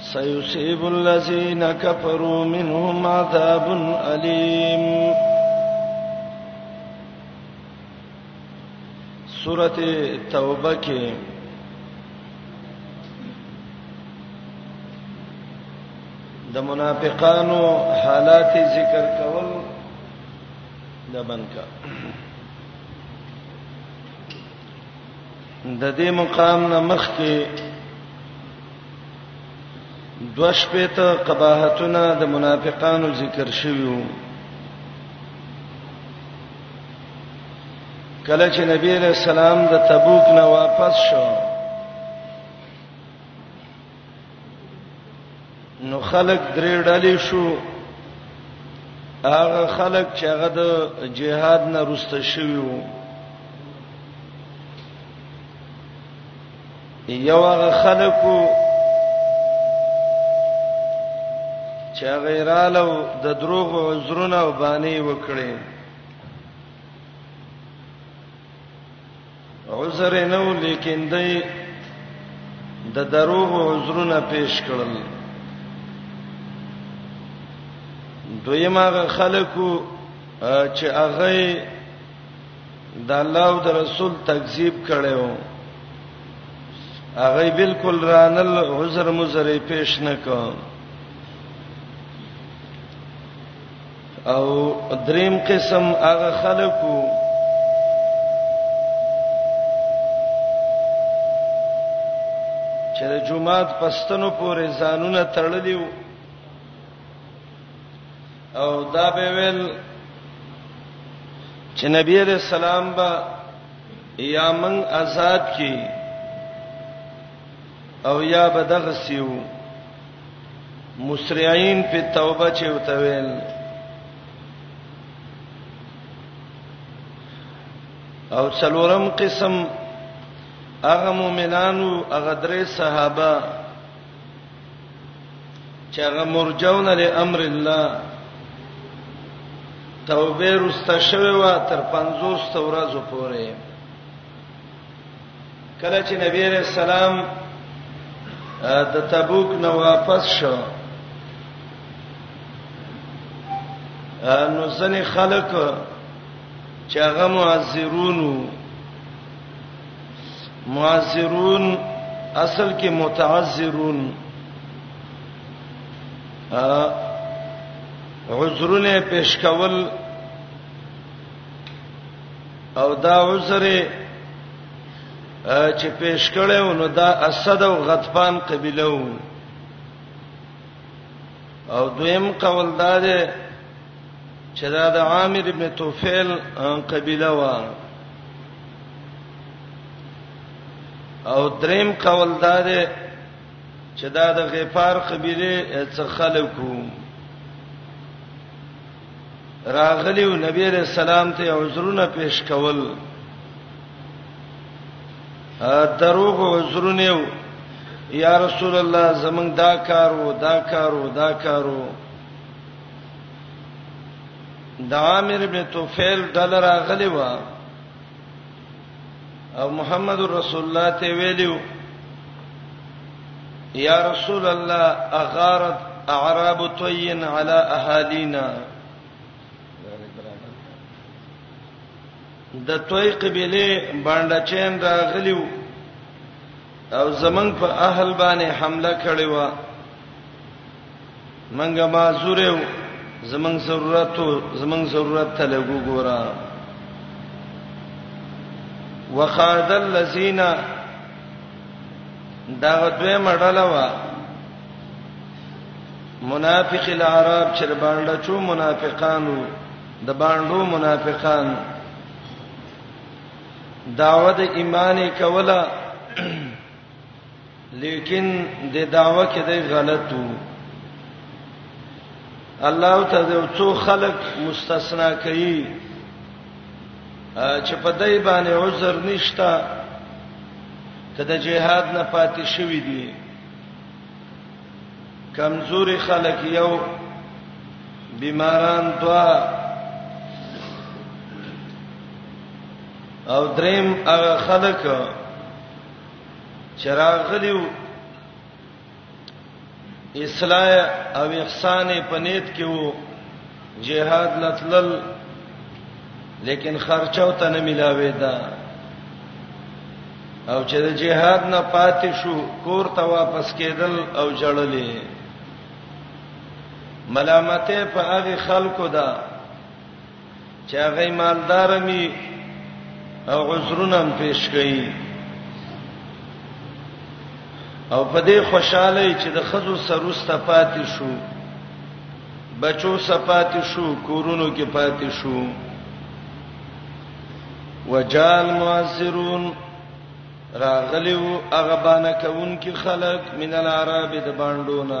سيصيب الذين كفروا منهم عذاب اليم سوره توبه کې د منافقانو حالات ذکر کول د بنکا د دې مقام نه مخ کې دوش پته قباحتونه د منافقانو ذکر شویو کله چې نبی علیہ السلام د تبوک نه واپس شو نو خلک درې ډلې شو هغه خلک چې هغه د جهاد نه رسته شویو یو هغه خلکو چې غیرالو د دروغ عذرونه او باندې وکړي عذر نه و لیکن دی د دروغ عذرونه پیش کړل دویمه خلکو چې هغه د الله او د رسول تکذیب کړو هغه بالکل رانل عذر مزر پیش نکو او دریم قسم هغه خلکو چې د جمعات پستنو پورې ځانونه تړلی وو او دا به ویل چې نبی عليه السلام با یا من آزاد کی او یا بدغ سیو مسرعين په توبه چې وتویل او څلورم قسم هغه مؤمنانو هغه درې صحابه چې هغه مرجون لامر الله توبه رسته شوی و تر 50 ورځې پورې کله چې نبی رسول الله د تبوک نه واپس شو نو ځنې خلک چې هغه معذرونو معذرون اصل کې متعذرون عذرونه پیش کول او دا عذر چې پیش کړو نو دا اسد او غطفان قبيله وو او دویم قول دا دی چې دا د عامر ابن توفیل قبيله و او دریم قول دا دی چې دا د غفار قبيله څخه خلکو راغلی او نبی عليه السلام ته عذرونه پیش کول دروغ عذرونه یا رسول الله زمنګ دا کارو دا کارو دا کارو د عامر بن توفیل ډل راغلی و او محمد رسول الله ته ویلو یا رسول الله اغارت اعراب طین علی اهالینا د توي قبيله باندې چین راغلیو او زمنګ په اهل باندې حمله کړې و منګه معذور یو زمنګ ضرورت زمنګ ضرورت ته لګو ګورا وخاد الذین دا دوی مړاله وا منافق العرب چې باندې چو منافقانو د باندې منافقان داوود ایمان کولا لیکن د داوا کې دی غلطو الله ته د څو خلق مستثنا کوي چې په دای باندې عذر نشتا کله جهاد نه پاتې شوی دی کمزوري خلک یو بیماران دوا او دریم هغه خلک چراغلیو اصلاح او احسان په نیت کې وو جهاد لتلل لیکن خرچو ته نه ملاوي دا او چې د جهاد نه پاتې شو کور ته واپس کېدل او جړلې ملامتې په هغه خلکو ده چې هغه مالدار می او عذرونه هم پیش کړي او په دې خوشاله چې د خزو سروسته پاتې شو بچو سپات شو کورونو کې پاتې شو وجال معاصرون راغلیو هغه باندې کون کې خلق من العرب د باندونه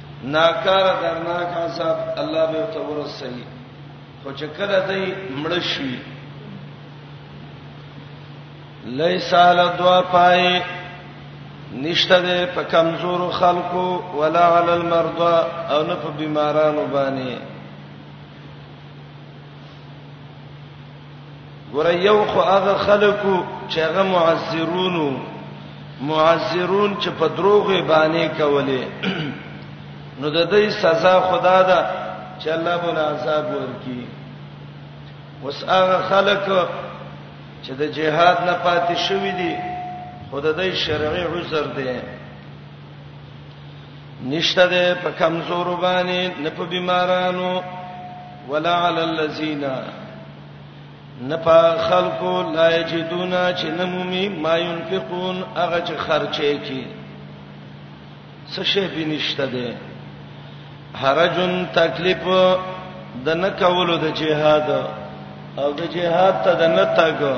ناکار درناک عذاب الله به ته ورسوي خو چې کله دای مړ شي لیس علی ضعفای نشته ده په کمزور خلکو ولا علی المرضى او نه په بیمارانو باندې ګور یو خو هغه خلکو چې هغه معذرونو معذرون چې په دروغ باندې کولې نو د دې سزا خدا ده چې الله بول عذاب ورکي وس هغه خلک چې د جهاد نه پاتې شوی دي خود د شرعي عذر دی نشته ده په کمزور باندې نه په بیمارانو ولا علی الذین نه په خلقو لا یجدون چې نمومي ما ينفقون هغه چې خرچه کی څه شی به نشته ده حرجن تکلیف د نه کولو د جهاد او د جهاد ته د نه تاګو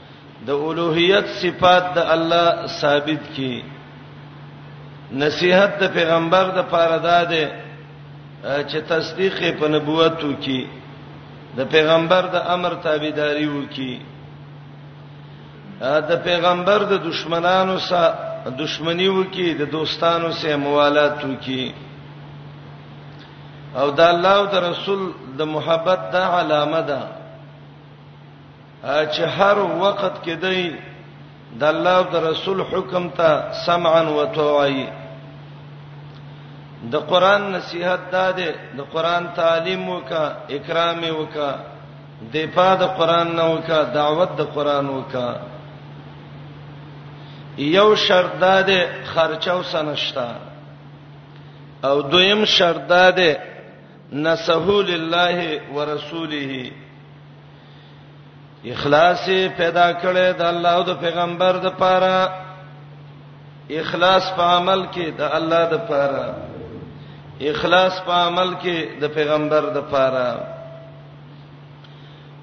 د اولوہیت صفات د الله ثابت کی نصیحت د پیغمبر د پاره داده چې تصدیق په نبوت وکي د پیغمبر د امر تابعداري وکي د پیغمبر د دشمنانو سره دشمنی وکي د دوستانو سره موالات وکي او د الله او د رسول د محبت د علامه ده چې هر وخت کې دی د الله او د رسول حکم ته سمعا وطاعي د قران نصيحت داده د قران تعلیم وکا اکرام وکا دفاع د قران نه وکا دعوت د قران وکا یو شرط داده خرچه او سنشتا او دویم شرط داده نسهو لله ورسوله اخلاص پیدا کړي د الله او د پیغمبر د پاره اخلاص په عمل کې د الله د پاره اخلاص په عمل کې د پیغمبر د پاره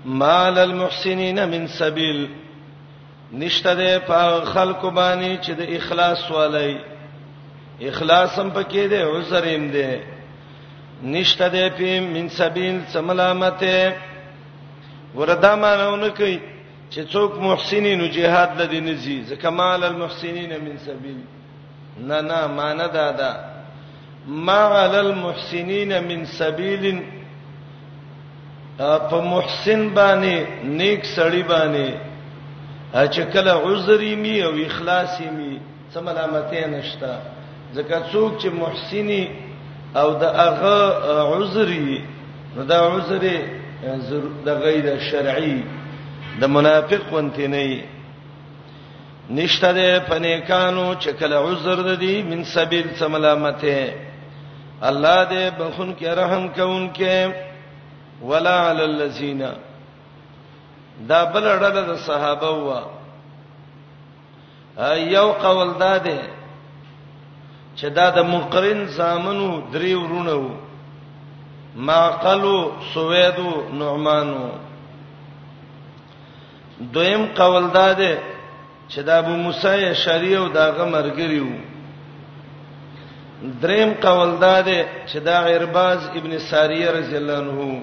مال المحسنین من سبیل نشته ده په خلق باندې چې د اخلاص والي اخلاص هم پکې ده عذر هم ده نشته ده په من سبیل سملامته وردا مانونه کوي چې څوک محسنین او جهاد لدی نزي ځکه مال المحسنین من سبیل نه نه مان دا دا ما علی المحسنین من سبیل په محسن باندې نیک سړی باندې چې کله عذر می او اخلاص می څه ملامتې نشته ځکه څوک چې محسنی او د هغه عذري نو دا عذر د غیر شرعي د منافق ونتی نه نشته ده پنیکانو چې کله عذر د دې من سبیل څه ملامتې الله دې بخون کې رحم کوونکې ولا علی الذین دا بل ډله د صحابه وو یو قول دا دی چې دا د مقرن زامنو درې ورونه وو معقلو سویدو نعمانو دویم قول دا دی چې دا ابو موسی شریع او داغه مرګری وو دریم قول دا دی چې دا عرباز ابن ساریه رضی الله عنه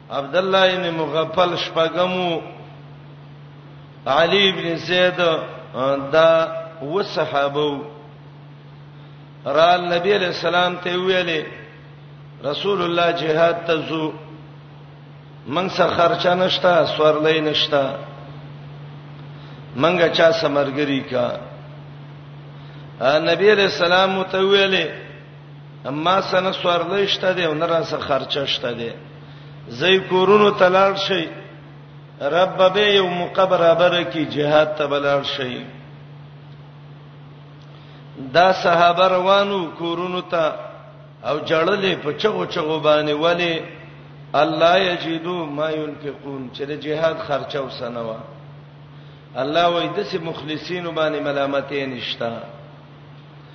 عبد الله ابن مغفل شپغمو علي ابن زید دا وصحابو را نبی علیہ السلام ته ویلې رسول الله جهاد ته زو من څه خرچه نشتا سورلې نشتا منګه چا سمرګری کا نبی علیہ السلام ته ویلې اما سن سورلې شته دی او نه را څه خرچه شته دی زې کورونو تلار شي رب به یو مقبر ابره کی جهاد ته بلار شي دا صحابه روانو کورونو ته او جړلې په چغو چغو باندې ولی الله یجدو ما ينفقون چې د جهاد خرچه وسنوا الله وای د سي مخلصین باندې ملامتې نشتا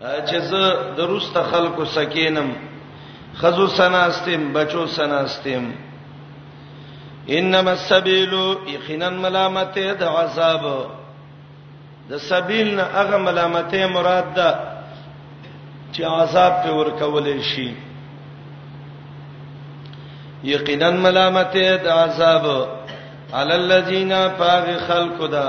چې زه د روسته خلکو سکینم خزو سناستم بچو سناستم انما السبيل يقينا ملامت د عذاب د سبیل نه هغه ملامت مراد ده چې عذاب په ور کول شي یقینا ملامت د عذاب علی الذین فاغ خلق دا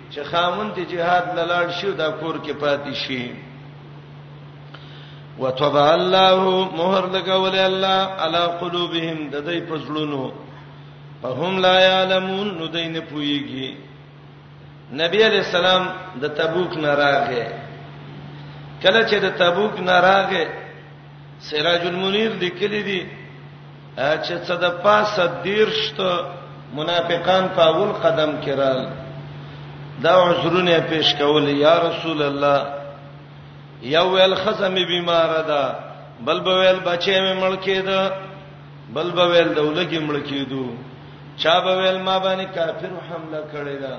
چې خاوند ته jihad لاله شي دا کور کې پاتې شي وتب الله مهر لګول الله على قلوبهم د دې پزړونو فهم لا يعلمون نو دې نه پويږي نبی علیہ السلام د تبوک نه راغې کله چې د تبوک نه راغې سراج المنیر لیکلی دی چې څه د پاسه دیرشت منافقان په اول قدم کې رال دا عذرونه پیش کول یا رسول الله یو ویل خزم بیمار ده بل به ویل بچې مې مړ کېده بل به ویل دولګي مړ کېدو چا به ویل ما باندې کافر حمله کړې ده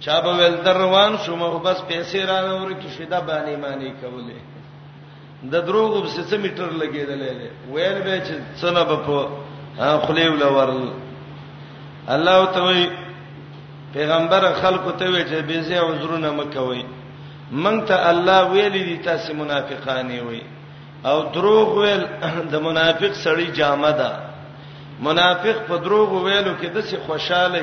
چا به ویل دروان شوم او بس پیسې را نور کې شیدا باندې معنی کولې د دروغو په څه میټر لګیدل دی ویل به چې څنګه به په خلیو لورل الله تعالی پیغمبر خلکو ته وی چې به زه عذرونه مکوي مونږ ته الله ویلي دي تاسو منافقانی وي او دروغ ویل د منافق سړی جامه ده منافق په دروغ ویلو کې د څه خوشاله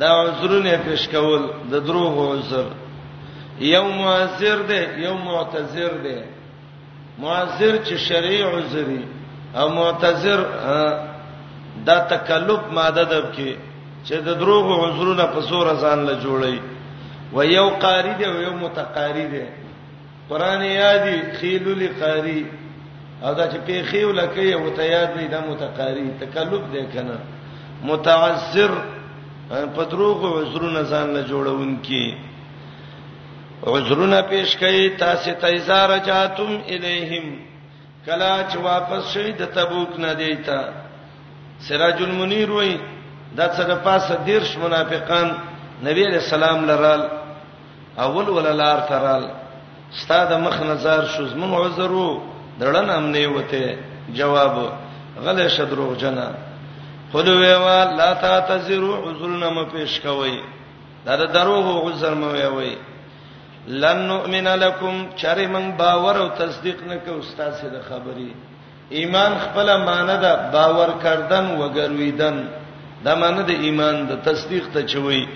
دا عذرونه پیش کول د دروغ عذر یو معذر دی یو معتذر دی معذر چې شرعي عذري او معتذر دا تکلف ماده ده کې چې د دروغ عذرونه په سور ځان له جوړي و یو قاری دی او یو متقاری دی قران یادی خیلولی قاری او دا چې پیخي ولکه یو ته یاد نه دا متقاری تکلف دی کنه متعذر په دروغ او عذرونه ځان له جوړون کی عذرونه پیش کړي تاسو ته ازار جاتم الیہم کلا چې واپس شي د تبوک نه دیتا سراج المنیر وای دا څه د پاسه دیرش منافقان نبی علیہ السلام لرال اول ولا لار ترال ستا د مخ نظر شو زمون عذر وو دړن هم نه وته جواب غل شدروغ جنا خود ویوا لا تعتذروا عذرنا م پیش کوي دا د دروغ عذر مو ویوي لن نؤمن لكم چرې من باور او تصدیق نکو استاد سره خبري ایمان خپل معنی ده باور کردن و ګرویدن دا معنی د ایمان د تصدیق ته چوي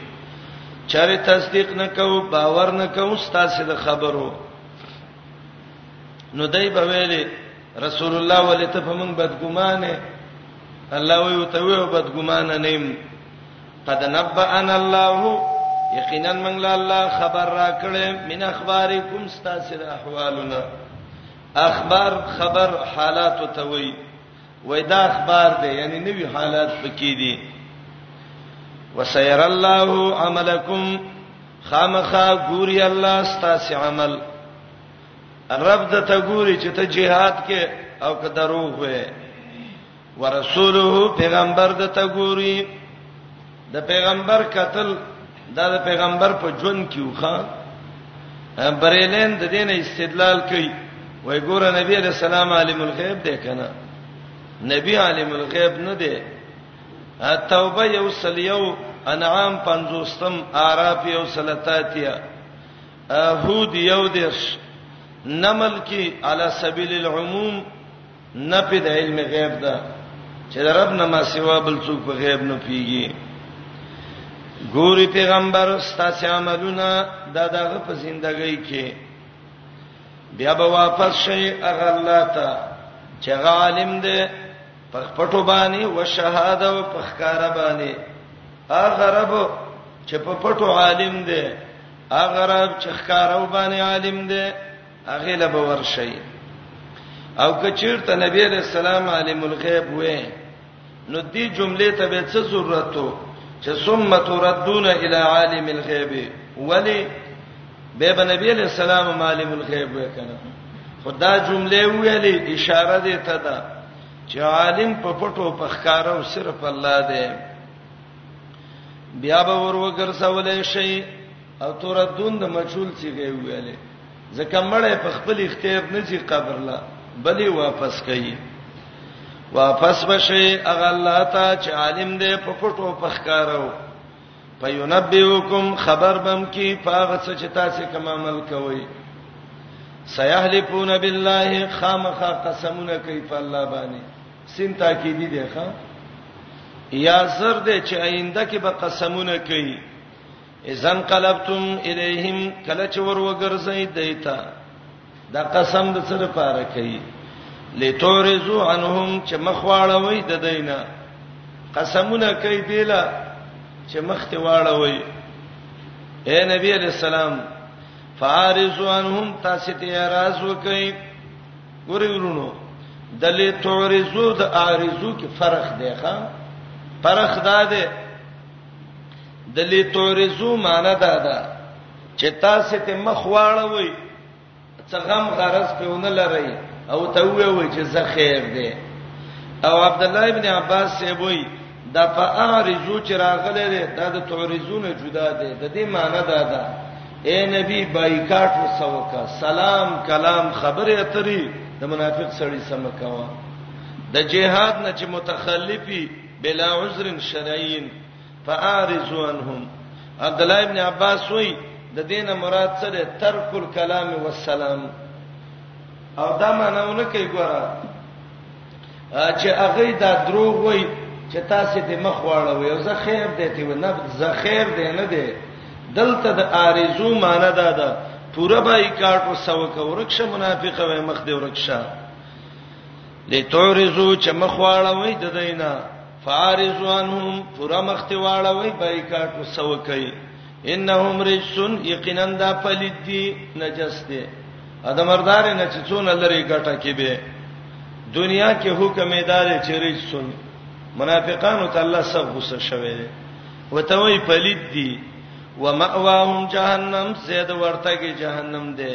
چاره تصدیق نه کو باور نه کو ستاسو د خبرو نو دای په ویلي رسول الله ولې ته په موږ بدګمانه الله وی او ته وی بدګمانه نیم قد نبأنا الله یقینا موږ له الله خبر را کړې من اخبارکم ستاسو د احوالنا اخبار خبر حالات ته وای وای دا اخبار دی یعنی نوی حالات پکې دي وسير الله عملکم خامخا ګوري الله ستاسو عمل رب د ته ګوري چې ته jihad کې او که دروغ وې ورسوله پیغمبر د تګوري د پیغمبر قتل دا د پیغمبر په ژوند کې وخا بریلین د دین استدلال کوي وای ګوره نبی علیہ السلام عالم الغیب دی کنه نبی عالم الغیب نه دی توبه یو سلیو انعام پنځوستم اعراف یو سلاتاتیا هود یو دیش نمل کی علی سبیل العموم نفي د علم غیب ده چې د رب نه ما سوا بل څوک په غیب نه پیږي ګوري پیغمبر ستاسو عملونه دا دغه په زندګۍ کې بیا به واپس شي هغه الله ته چې عالم دی په پټو باندې او شهاده او په ښکار باندې هغه رب چې په پټو عالم دی هغه رب چې ښکارو باندې عالم دی هغه له باور شي او کچیر ته نبی علیہ السلام عالم الغیب وې نو دې جملې ته به څه ضرورت وو چې ثم تردون الى عالم الغیب ولی به به نبی علیہ السلام عالم الغیب وکنه خدا جمله ویلې اشاره دې ته ده چې عالم په پټو په ښکارو صرف الله دی بیا به ور وګرځولې شي او تردون د مجهول صيغه ویلې ځکه مړې په خپل اختیار نه ځي قبر لا بلې واپس کوي واپس بشي اغه الله ته چې عالم دې په پټو پخکارو پينبئکم خبر بم کی پاغه څه چې تاسو کوم عمل کوئ سيحلفون بالله خامخ قسمونه کوي په الله باندې سین تاکیدی دی ښا یا زر دې چې آینده کې به قسمونه کوي اذن قلبتم الیہم کله چې ور وګرځي دیتا دا قسم د سره پاره کوي لتورزو عنهم چې مخواړوي د دینه قسمونه کوي دیلا چې مخته واړوي اے نبی علیہ السلام فارزو عنهم تاسو ته راز وکي ګوري ورونو د لتورزو د ارزو کې فرق دی ښا فرق دا دی دلی تورزو معنی دا ده چې تاسو ته مخ واړوي څه غم غرض په ونه لري او ته وایي چې زه خیر دی او عبد الله ابن عباس سی وایي دا په اعرضو چې راغله ده دا د تعرضونه جدا ده د دې معنی دا ده اے نبی بایکاټ وسوکا سلام کلام خبره اترې د منافق سړی سم کوا د جهاد نه چې متخلفي بلا عذر شرعی فاعرضوا عنهم عبد الله ابن عباس وی د دین مراد څه ده ترک الکلام والسلام او دا معنیونه کوي ګوره چې هغه دا دروغ وای چې تاسو دې مخ واړوي او زه خیر دې ته و نه زه خیر دې نه دې دلته د آرزو معنی دا ده پوره بای کارت وسو کو ورکشه منافقه وای مخ دې ورکشه لتورزو چې مخواړه وای د دینه فارزوانهم پر مخته واړه وای بایکاټ وسو کوي انهم رجسون یقینا دا پلید دی نجس دی ادمردار نه چې څونه لري ګټه کې به دنیا کې حکم ادار چې رجسون منافقانو ته الله سب غوسه شوه وته وای پلید دی ومأواهم جهنم زید ورته کې جهنم دی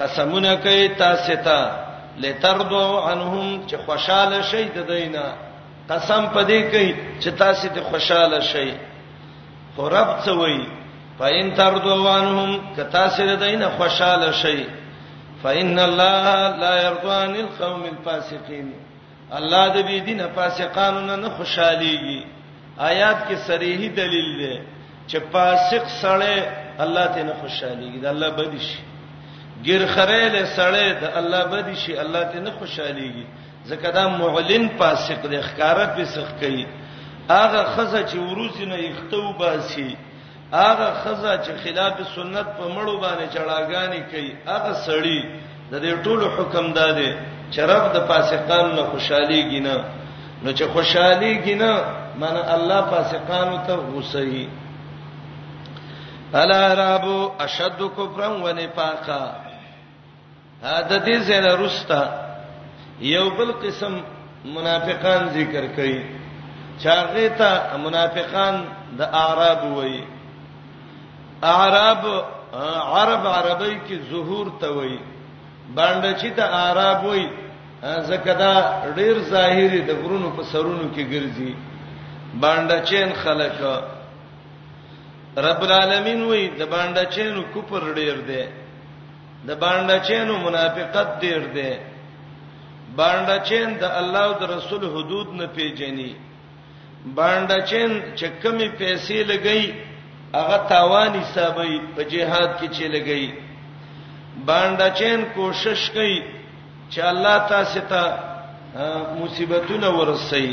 قسمونه کوي تاسو ته لتردو عنهم چې خوشاله شي د دینه قسم پدې کوي چې تاسو ته خوشاله شي خو رب څه وایي فإن تردو عنهم که تاسو د دینه خوشاله شي فإن الله لا يرضى عن القوم الفاسقين الله د بی دین فاسقانو نه نه خوشاليږي آیات کې صریح دلیل دی چې فاسق سړی الله ته نه خوشاليږي د الله بدی شي ګرخره له سړی د الله بدی شي الله ته نه خوشاليږي ځکه دا معلن فاسق دی ښکارا فسق کوي هغه خزه چې وروزینه یختو باسي هغه خزه چې خلاف سنت په مړو باندې چړاګانی کوي هغه سړی د دې ټولو حکم دادې چې رب د فاسقان نه خوشحالي گینه نو چې خوشحالي گینه من الله فاسقانو ته غوسه الا رب اشد کفرا ونفاقا د دې زنه رستا یو بل قسم منافقان ذکر کړي چاغه ته منافقان د اعراب وایي اعراب عرب عربی کې ظهور ته وایي باندې چې ته اعراب وایي زکه دا ډیر ظاهری د غرونو په سرونو کې ګرځي باندې چین خلک رب العالمین وایي د باندې چینو کوپر ډیر دی د باندې چینو منافقت ډیر دی باندې چین د الله او د رسول حدود نه پیژني باندې چین چې کمی پیسې لګي هغه تاوان حسابي په جهاد کې چې لګي باندې چین کوشش کوي چې الله تاسو ته مصیبتونه ورسي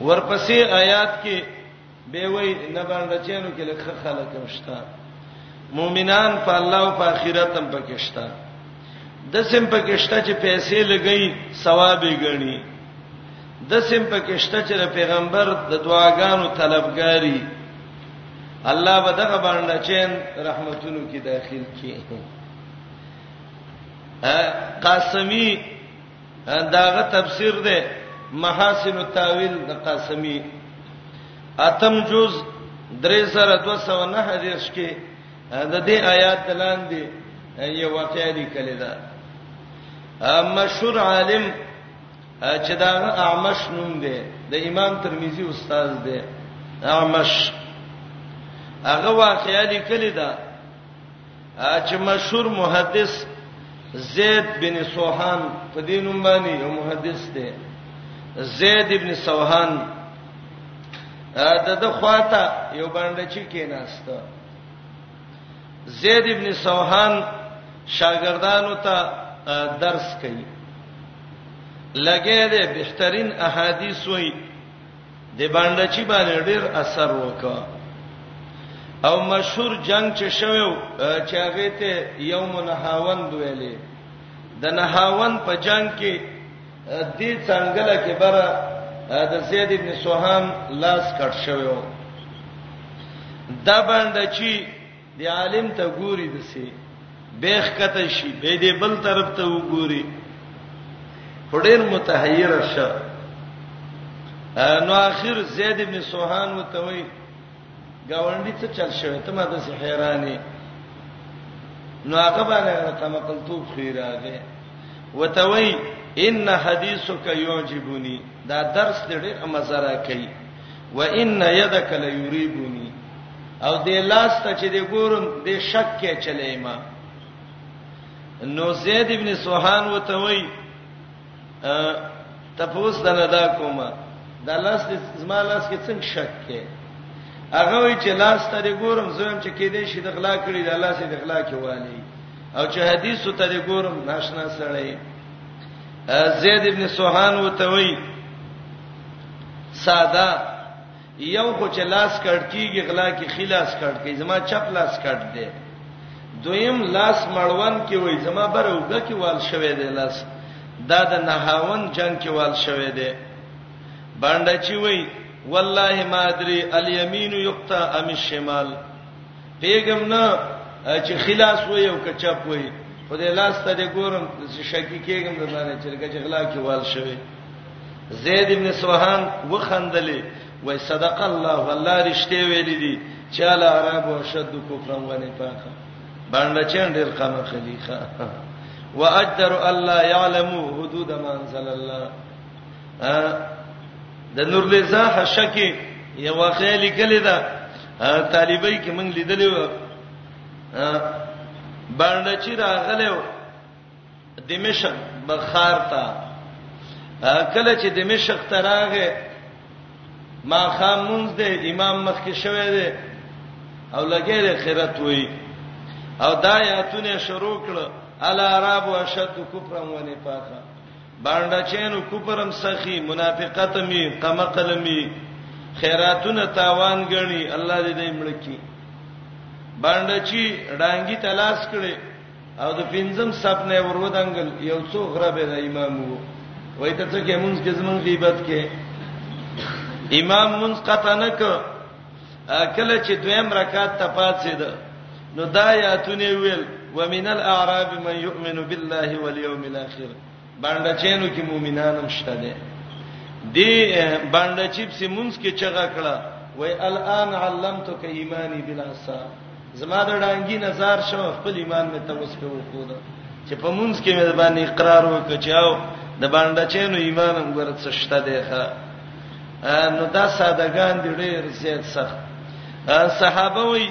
ورپسې آیات کې به وای نه باندې چینو کې لکه خلک هم شته مؤمنان په الله او په آخرت هم پکې شته د سم پکې شته چې پیسې لګي ثواب یې ګڼي د سم پکې شته چې پیغمبر د دعاګانو طلبګاری الله به دغه باندې چین رحمتونو کې داخل کړي قاسمی داغه تفسیر ده محاسن التاویل د قاسمی اتم جز 3209 حدیث کې د دې آیات دلاندې یو واقعې دی کله ده مشهور عالم چې دا اعمش نوم دی د امام ترمذی استاد دی اعمش هغه واقعې لیکلی ده چې مشهور محدث زید بن سوحان په دې نوم باندې یو محدث دی زید ابن سوحان دا د خواته یو باندې چې کیناسته زید ابن سوحان شاګردانو ته درس کوي لګې دې بهترین احادیث وایي د باندې چې باندې ډېر اثر وکړ او مشهور جنگ چې شوو چې هغه ته یوم نهاوند ویلې د نهاوند په جنگ کې د څنګه کې بره د زید ابن سوهان لاس کټ شوو دا باندې چې دی عالم ته ګوري دسي بیخ کته شي به دې بل طرف ته وګوري هډیر متحیر شه نو اخر زید ابن سوهان وتوي گاونډي څه چل شوی ته ما د حیرانې نو هغه باندې تم قلتوب خیراغه وتوي ان حدیثک یعجبنی دا درس دې ډېر مزه را کوي و ان یدک لیریبونی او دې لاس ته چې دې ګورم دې شک کې چلې ما نو زید ابن سوحان وته وای تپوس دنه دا کومه دا لاس دې زما لاس کې څنګه شک کې هغه وی چې لاس ته دې ګورم زویم چې کې دې شي د اخلاق کړی دا لاس دې اخلاق کې والی او چې حدیث ته دې ګورم ناشنا سره زید ابن سوحان وته وای ساده یو خو چې لاس کټ کیږي غلا کې خلاص کټ کی زما چپ لاس کټ دی دویم لاس مړوند کې وای زما بر اوګه کې وال شوې دی لاس دا د نهاون جنگ کې وال شوې دی باندې چې وای والله ما ادري اليمين يقطع ام الشمال پیغام نه چې خلاص وای او کچپ وای خدای لاس ته ګورم چې شکی کېږم د باندې چې لکه چې غلا کې وال شوې زید ابن سوهان وخندلې وای صدق الله والله رښتې ویل دي چاله عرب او شد کفر ونه پاکه باندې چین ډیر قام خلیخه واجدر الله يعلم حدود ما انزل الله د نور لزا حشکی یو خیال کلی دا طالبای کې موږ لیدلې و باندې چې راغله دمشق بخار ته کله چې دمشق ته راغې ما خامونز دې امام مخ کې شوې دې او لګې دې خیرت وې او دا یاتونه شروع کړ الا عرب واشد کفر و نفاقا باندې چینو کفرم سخی منافقت می قمقلمی خیراتونه تاوان غني الله دې دې ملکی باندې چی ډانګي تلاش کړي او د پنځم صف نه ورودنګل یو څو غره به د امام وو وای ته څه کې مونږ کې زمون غیبت کې امام مونږ قطع نه ک کله چې دویم رکعت ته پاتې ده نو دا یاتونه ویل ومن الاعراب من یؤمن بالله والیوم الاخر باندې چینو کې مؤمنان هم شته دي دی باندې چې په مونږ کې چغه کړه وای الان علمتک ایمانی بلا سا زما د ډانګي نظر شو خپل ایمان مې ته اوس په وکړه چې په مونږ کې مې باندې اقرار وکړ چې او د باندې چینو ایمان هم ورڅ شته دی ښا نو دا سادهګان دي ډېر زیات سخت صحابه وي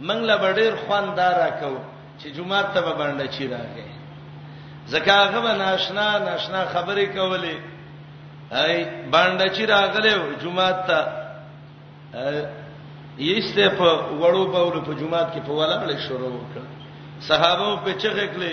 منګ لا بډیر خوان دارا کو چې جمعه ته به باندې چی راغی زکه هغه به ناشنا ناشنا خبرې کولې ای باندې چی راغله جمعه ته یسته په وړو په وړو په جمعه کې په ولاړې شروع وکړه صحابه په چغه کړې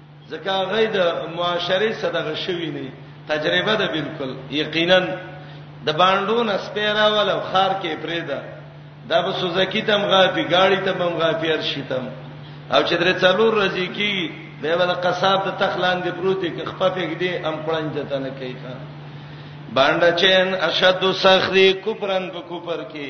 ځکه غي د معاشري صدقه شوی نه تجربه ده بالکل یقینا د باندون اسپیرا ولا خار کې پریدا دا به سوزکی تم غاپی گاڑی تم هم غاپی هر شي تم او چې درې څلور ورځې کې به ول قصاب د تخلان دی پروتي کې خپه پک دی ام پړنج دته نه کوي ښا باندې چین اشد سخری کوپرن په کوپر کې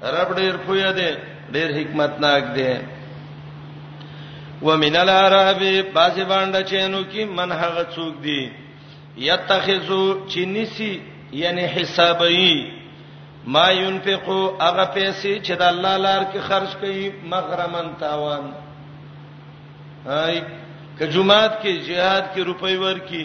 رب ډیر پویا دی ډیر حکمت ناک دی ومن العرب باز باندې چینو کې من هغه څوک دی یتخذو چنسی یعنی حسابي ما ينفقو هغه پیسې چې د الله لار کې خرج کړي مغرمن تاوان ای کجمات کې jihad کې روپۍ ورکی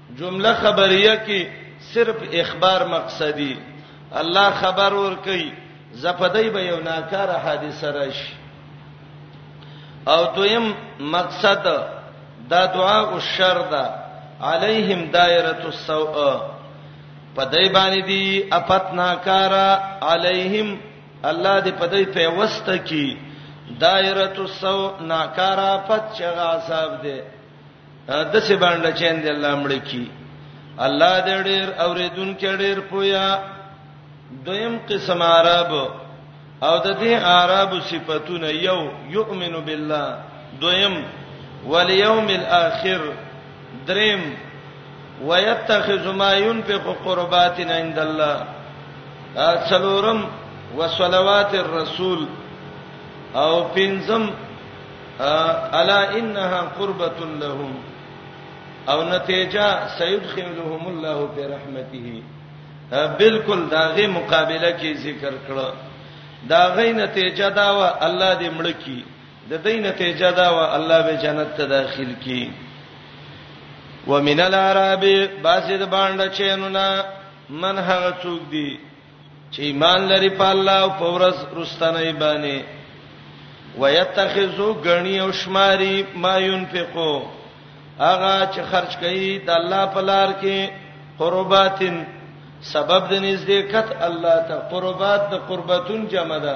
جمله خبریه کې صرف اخبار مقصدی الله خبر ور کوي زپدای به یو ناکاره حادثه راشي او دویم مقصد دا دعا او شر ده علیهم دایره السوء پدای باندې دی اپت ناکاره علیهم الله دې پدای په وسته کی دایره السوء ناکاره پد چغه عذاب ده د څه باندې چین دی الله مړ کی الله دې ډېر اوریدون کې ډېر پویا دویم قسم عرب او د دې عرب صفاتونه یو یؤمن بالله دویم والیوم الاخر دریم ويتخذ ما ينفق قربات عند الله څلورم وصلوات الرسول او پنځم الا انها قربت لهم او نتیجه سيدخلهم الله برحمته بالکل داغه مقابله کې ذکر کړه داغه نتیجه دا و الله دې مړ کی د دې نتیجه دا و الله به جنت ته داخل کی ومن العرب باسد باندې چینونه من هغه څوک دی چې ایمان لري په الله او په ورځ رستنه باندې ويتخذو غني او شماري ما ينفقو اغه چې خرج کوي د الله په لار کې قرباتن سبب د نزدېکت الله ته قربات د قربتون جمع ده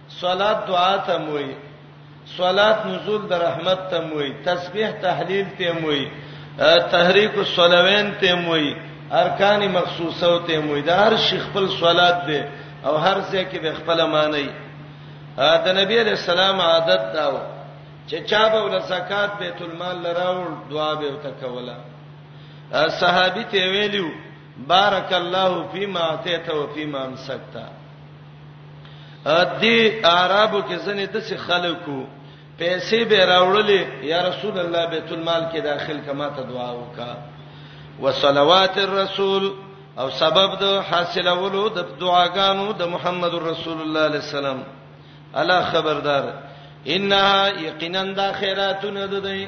صلات دعا ته موي صلات نزول د رحمت ته موي تسبیح تحلیل ته موي تحریک الصلوین ته موي ارکان مخصوصو ته موي دا هر شیخ خپل صلات دی او هر ځای کې به خپل معنی د نبی علیہ السلام عادت داو چې چا به ول زکات بیت المال لراول دعا به وته کوله صحابي ته ویلو بارک الله فيما اعطيت وفيما امسكت دې عربو کې ځنې د څه خلکو پیسې به راوړلې یا رسول الله بیت المال کې داخل کما ته دعا وکا وصلوات الرسول او سبب د حاصلولو د دعاګانو د محمد رسول الله علیه السلام الا خبردار انها یقینا د خیراتونه ده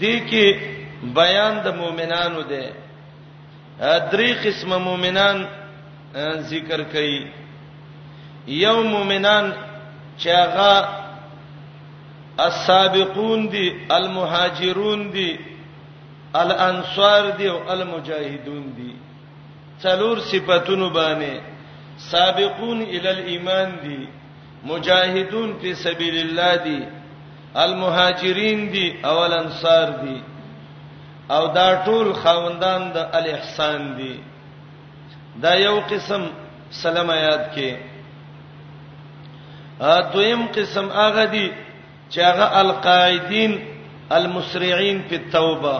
دې کې بیان د مؤمنانو دی درې قسمه مؤمنان ذکر کړي یو مؤمنان چې هغه السابقون دي المهاجرون دي الانصار دي او المجاهدون دي څلور صفاتونو باندې سابقون ال الايمان دي مجاهدون فی سبیل الله دی المهاجرین دی او الانصار دی او دا ټول خوندان د الاحسان دي دا یو قسم سلام یاد کې ا دویم قسم هغه دي چې هغه القائدین المسرعين په توبه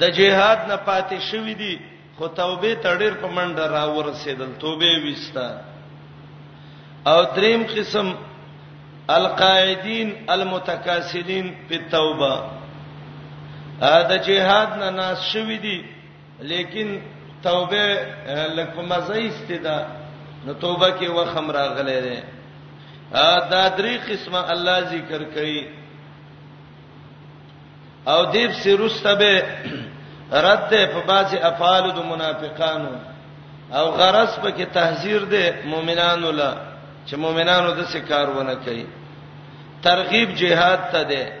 د جهاد نه پاتې شوی دي خو توبه ته ډېر په منډه را ورسېدل توبه وستا او دریم قسم القائدین المتکاسلین په توبه ا د جهاد نه ناس شوې دي لیکن توبه لکه په مزه استدا نو توبه کې وخم راغلې ده دا درې قسمه الله ذکر کوي او دیب سرسته به رد ده په بازي افعال د منافقانو او غرض په کې تحذير ده مؤمنانو لا چې مؤمنانو د څه کارونه کوي ترغیب جهاد ته ده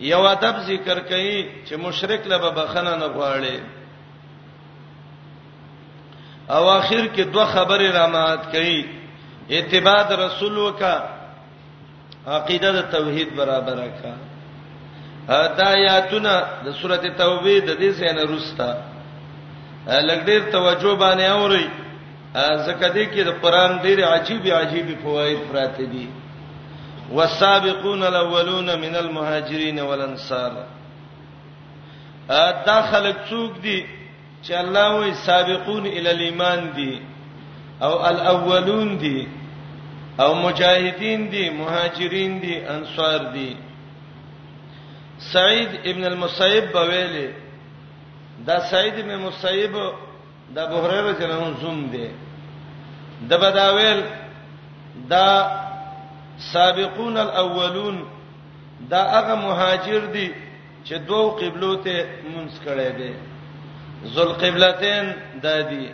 یو ادب ذکر کوي چې مشرک له بخنه نه غواړي او اخر کې دوه خبرې را مات کوي اتباع رسول وکړه عقیده د توحید برابر کا دا آیاتونه د سورته توبه د دې څخه رستا لګ ډیر توجه باندې اوري زکه دې کې د قران ډیر عجیب عجیب فواید پراته دي والسابقون الاولون من المهاجرين والانصار دا خلک څوک دي چې الله وی سابقون ال الايمان دي او الاولون دي او مجاهدین دي مهاجرین دي انصار دي سعید ابن المسیب بویلې دا سعید ابن المسیب د ابو هريره جنو زوم دی د بداویل دا سابقون الاولون دا هغه مهاجر دي چې دوو قبلو ته مونږ کړه دې ذل قبلتين دادی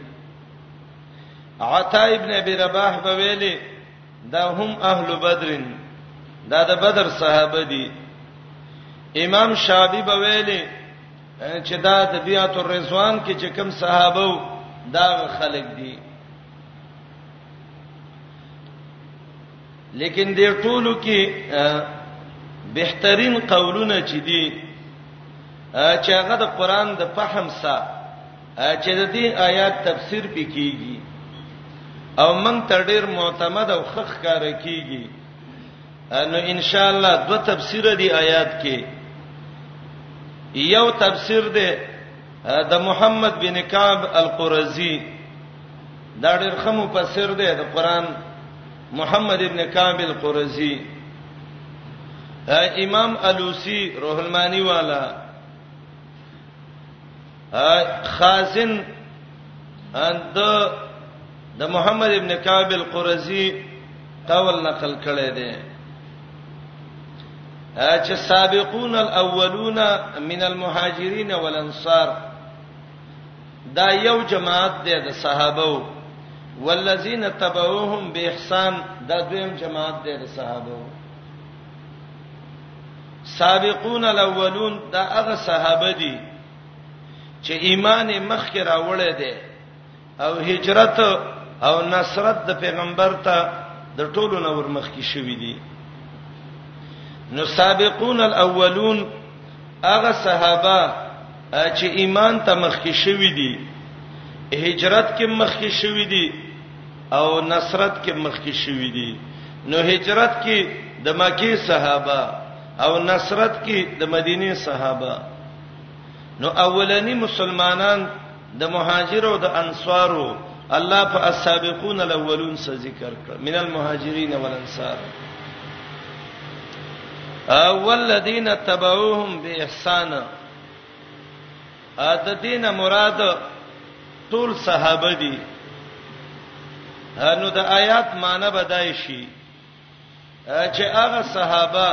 عطا ابن ابي رباح په ویلي دا هم اهل بدرن دا د بدر صحابه دي امام شابي په ویلي چې دا د بیات الرضوان کې چې کوم صحابه دا خلک دي لیکن دې ټولو کې بهترین قولونه چې دي چې هغه د قران د فهم سره چې د دې آیات تفسیر پکېږي او من تر ډیر معتمد او خخ کار کیږي نو ان شاء الله دو تفسیر دی آیات کې یو تفسیر دی د محمد بن کعب القرزی دا ډېر ښه مفسر دی د قران محمد ابن کعب القرزی امام الوسی روح المانی والا خازن اند د محمد ابن کعب القرزی قول نقل کړی دی چې سابقون الاولون من المهاجرین والانصار دا یو جماعت دی د صحابه والذین تبعوهم باحسان دا دویم جماعت دی د صحابه سابقون الاولون دا هغه صحابه دي چې ایمان مخ کې راوړل دي او هجرت او نصرت د پیغمبر ته د ټولو نور مخ کې شوې دي نو سابقون الاولون هغه صحابه چې ایمان ته مخکې شوی دی هجرت کې مخکې شوی دی او نصرت کې مخکې شوی دی نو هجرت کې د مکی صحابه او نصرت کې د مدینه صحابه نو اولنی مسلمانان د مهاجر او د انصارو الله په السابقون الاولون سره ذکر کړ من المهاجرین والانصار او والذین تبعوهم باحسان ا د دینه مراد ټول صحابه دي نو د آیات معنی بدای شي چې هغه صحابه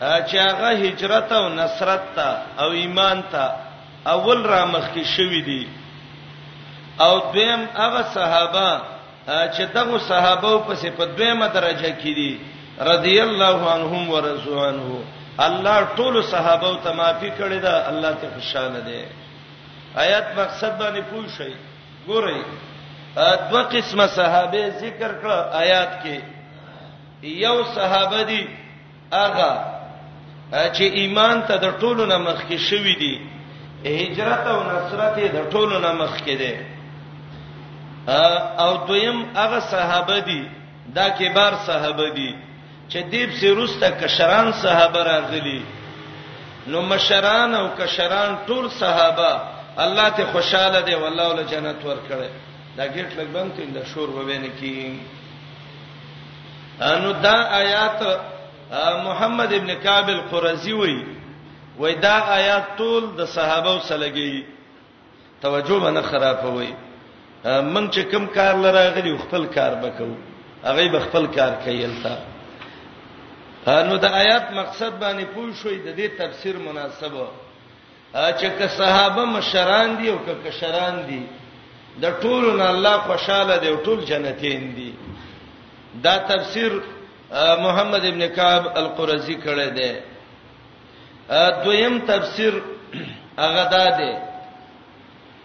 چې هغه هجرت او نصرت ته او ایمان ته اول را مخ کې شوی دي او دویم هغه صحابه چې دغه صحابه په سي په دویمه درجه کې دي رضی الله عنهم ورضوا عنه الله ټول صحابه ته معافي کړی دا الله ته خوشاله دی آیات مقصد باندې پوه شئ ګورئ دو قسمه صحابه ذکر کړه آیات کې یو صحابه دي هغه چې ایمان ته د ټولو نه مخ کې شوی دی هجرت او نصرت د ټولو نه مخ کې دی او دویم هغه صحابه دي دا کبار صحابه دي چې دیب سي روسته کشران صحابه راغلي نو مشران او کشران ټول صحابه الله ته خوشاله دي والله ول جنت ورکړي دا ګټ لګبن کین دا شور وبینه کی نو دا آیات محمد ابن کعب القرزی وای وای دا آیات ټول د صحابه سره لګی توجه باندې خرابوي من چې کم کار لراغلی خپل کار وکاو هغه به خپل کار کوي البته نو د آیات مقصد باندې پوه شوې د دې تفسیر مناسبه چې که صحابه مشران دي او که کشران دي د ټولو نه الله خوشاله دی او ټول جنتین دي دا تفسیر محمد ابن کعب القرزی کړی دی دویم تفسیر هغه دا دی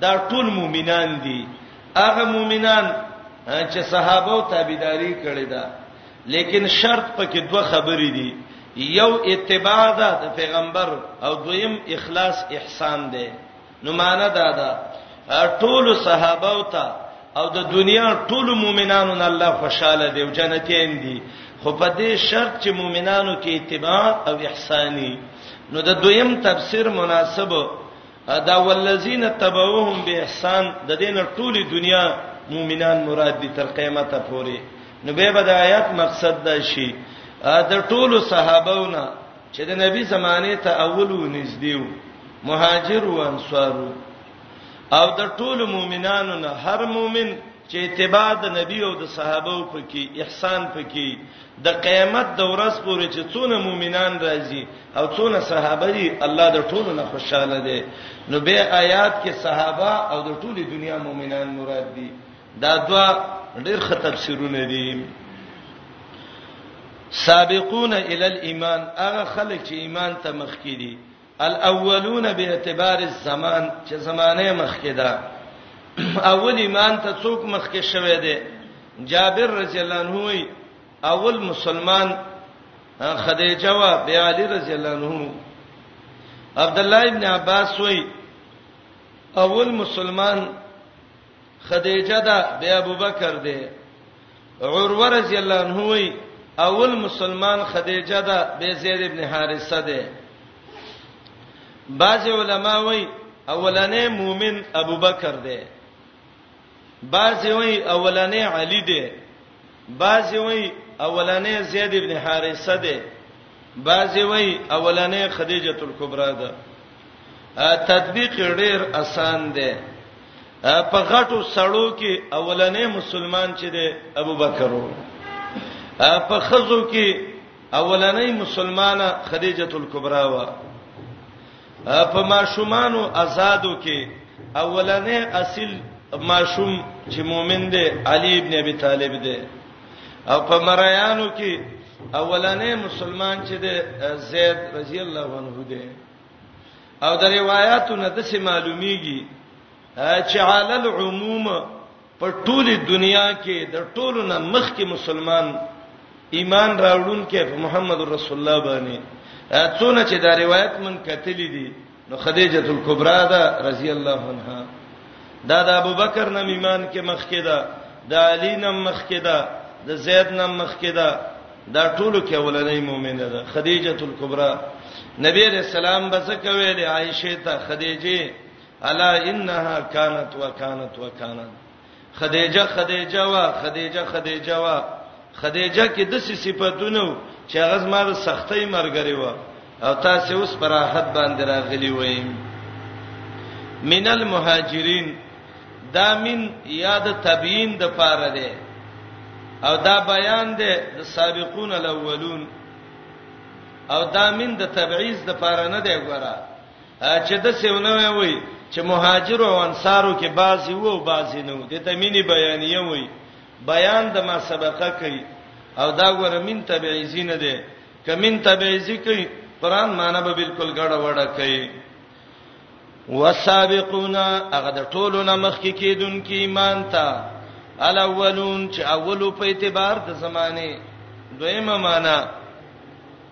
دا ټول مؤمنان دي هغه مؤمنان چې صحابه او تابعداري کړې ده لیکن شرط پکې دوه خبرې دي یو اتباع ده د پیغمبر او دویم اخلاص احسان ده نو معنا دا ده ټول صحابه او تا او د دنیا ټول مؤمنانو نه الله خوشاله دی او جنتین دي خو په دې شرط چې مؤمنانو کې اتباع او احسانی نو د دویم تفسیر مناسب دا والذین تبعوهم باحسان د دین ټوله دنیا مؤمنان مراد دي تر قیامت پورې نو به بد آیات مقصد دا شي د ټولو صحابهونه چې د نبی زمانه ته اول و نږدې و مهاجر و انصارو او د ټولو مؤمنانو نه هر مؤمن چې اتباع د نبی او د صحابه او پکې احسان پکې د قیامت د ورځ پورې چې څونه مؤمنان راځي او څونه صحابه دي الله د ټولو نه خوشاله دی نو به آیات کې صحابه او د ټولي دنیا مؤمنان مراد دي دا دوا ډېر ښه تفسیرونه دي سابقون ال الايمان هغه خلک چې ایمان ته مخ کړي الاولون باعتبار الزمان چې زمانه مخکې ده اول ایمان ته څوک مخکې شوه دی جابر رضی الله عنه وی اول مسلمان خدیجه وا بیا علی رضی الله عنه عبد الله ابن عباس وی اول مسلمان خدیجه ده د ابوبکر ده عروه رضی الله عنه وی اول مسلمان خدیجه ده د زید ابن حارثه ده بعض علما وی اولنې مؤمن ابوبکر ده بعض وی اولنې علی ده بعضی وای اولنې زید ابن حارثه ده بعضی وای اولنې خدیجه الکبرى ده تطبیق ډیر اسان ده په غټو سړو کې اولنې مسلمان چې ده ابوبکر وو په خزو کې اولنې مسلمانه خدیجه الکبرى وو په ماشومانو آزادو کې اولنې اصل ماشوم چې مؤمن دی علي ابن ابي طالب دی او په مرایانو کې اولنې مسلمان چې دی زید رضی الله عنه دی او د روایتونو د سه معلومیږي چې علی العموم په ټوله دنیا کې د ټولو نه مخکې مسلمان ایمان راوړون کې په محمد رسول الله باندې څونه چې دا روایت من کتلې دي نو خدیجه الکبرى دا رضی الله عنها دا د ابوبکر نم ایمان کې مخکې ده د علی نم مخکې ده د زید نم مخکې ده دا ټولو کې اولنې مؤمنه ده خدیجه الکبرى نبی رسول الله بزکوي له عائشه ته خدیجه الا انها كانت وكانت وكانت خدیجه خدیجه وا خدیجه خدیجه وا خدیجه کې د څه صفاتونو چې هغه زما د سختۍ مرګري و او تاسو اوس پر راحت باندې راغلی وئ من المهاجرین دا من یاد تبیین د پاره ده او دا بیان ده د سابقون الاولون او دا من د تبعیض د پاره نه دی ګوره چې د سیونه وي چې مهاجر او انصارو کې بعضی وو او بعضی نه وو د تمینی بیانیه وي بیان د ما سبقه کوي او دا ګوره من تبعیزی نه ده کمن تبعیزی کوي قران معنی به بالکل ګډه وډه کوي والسابقون هغه د ټولو نه مخکې کېدونکو ایمان ته الاولون چې اولو په اعتبار د زمانه دویمه معنی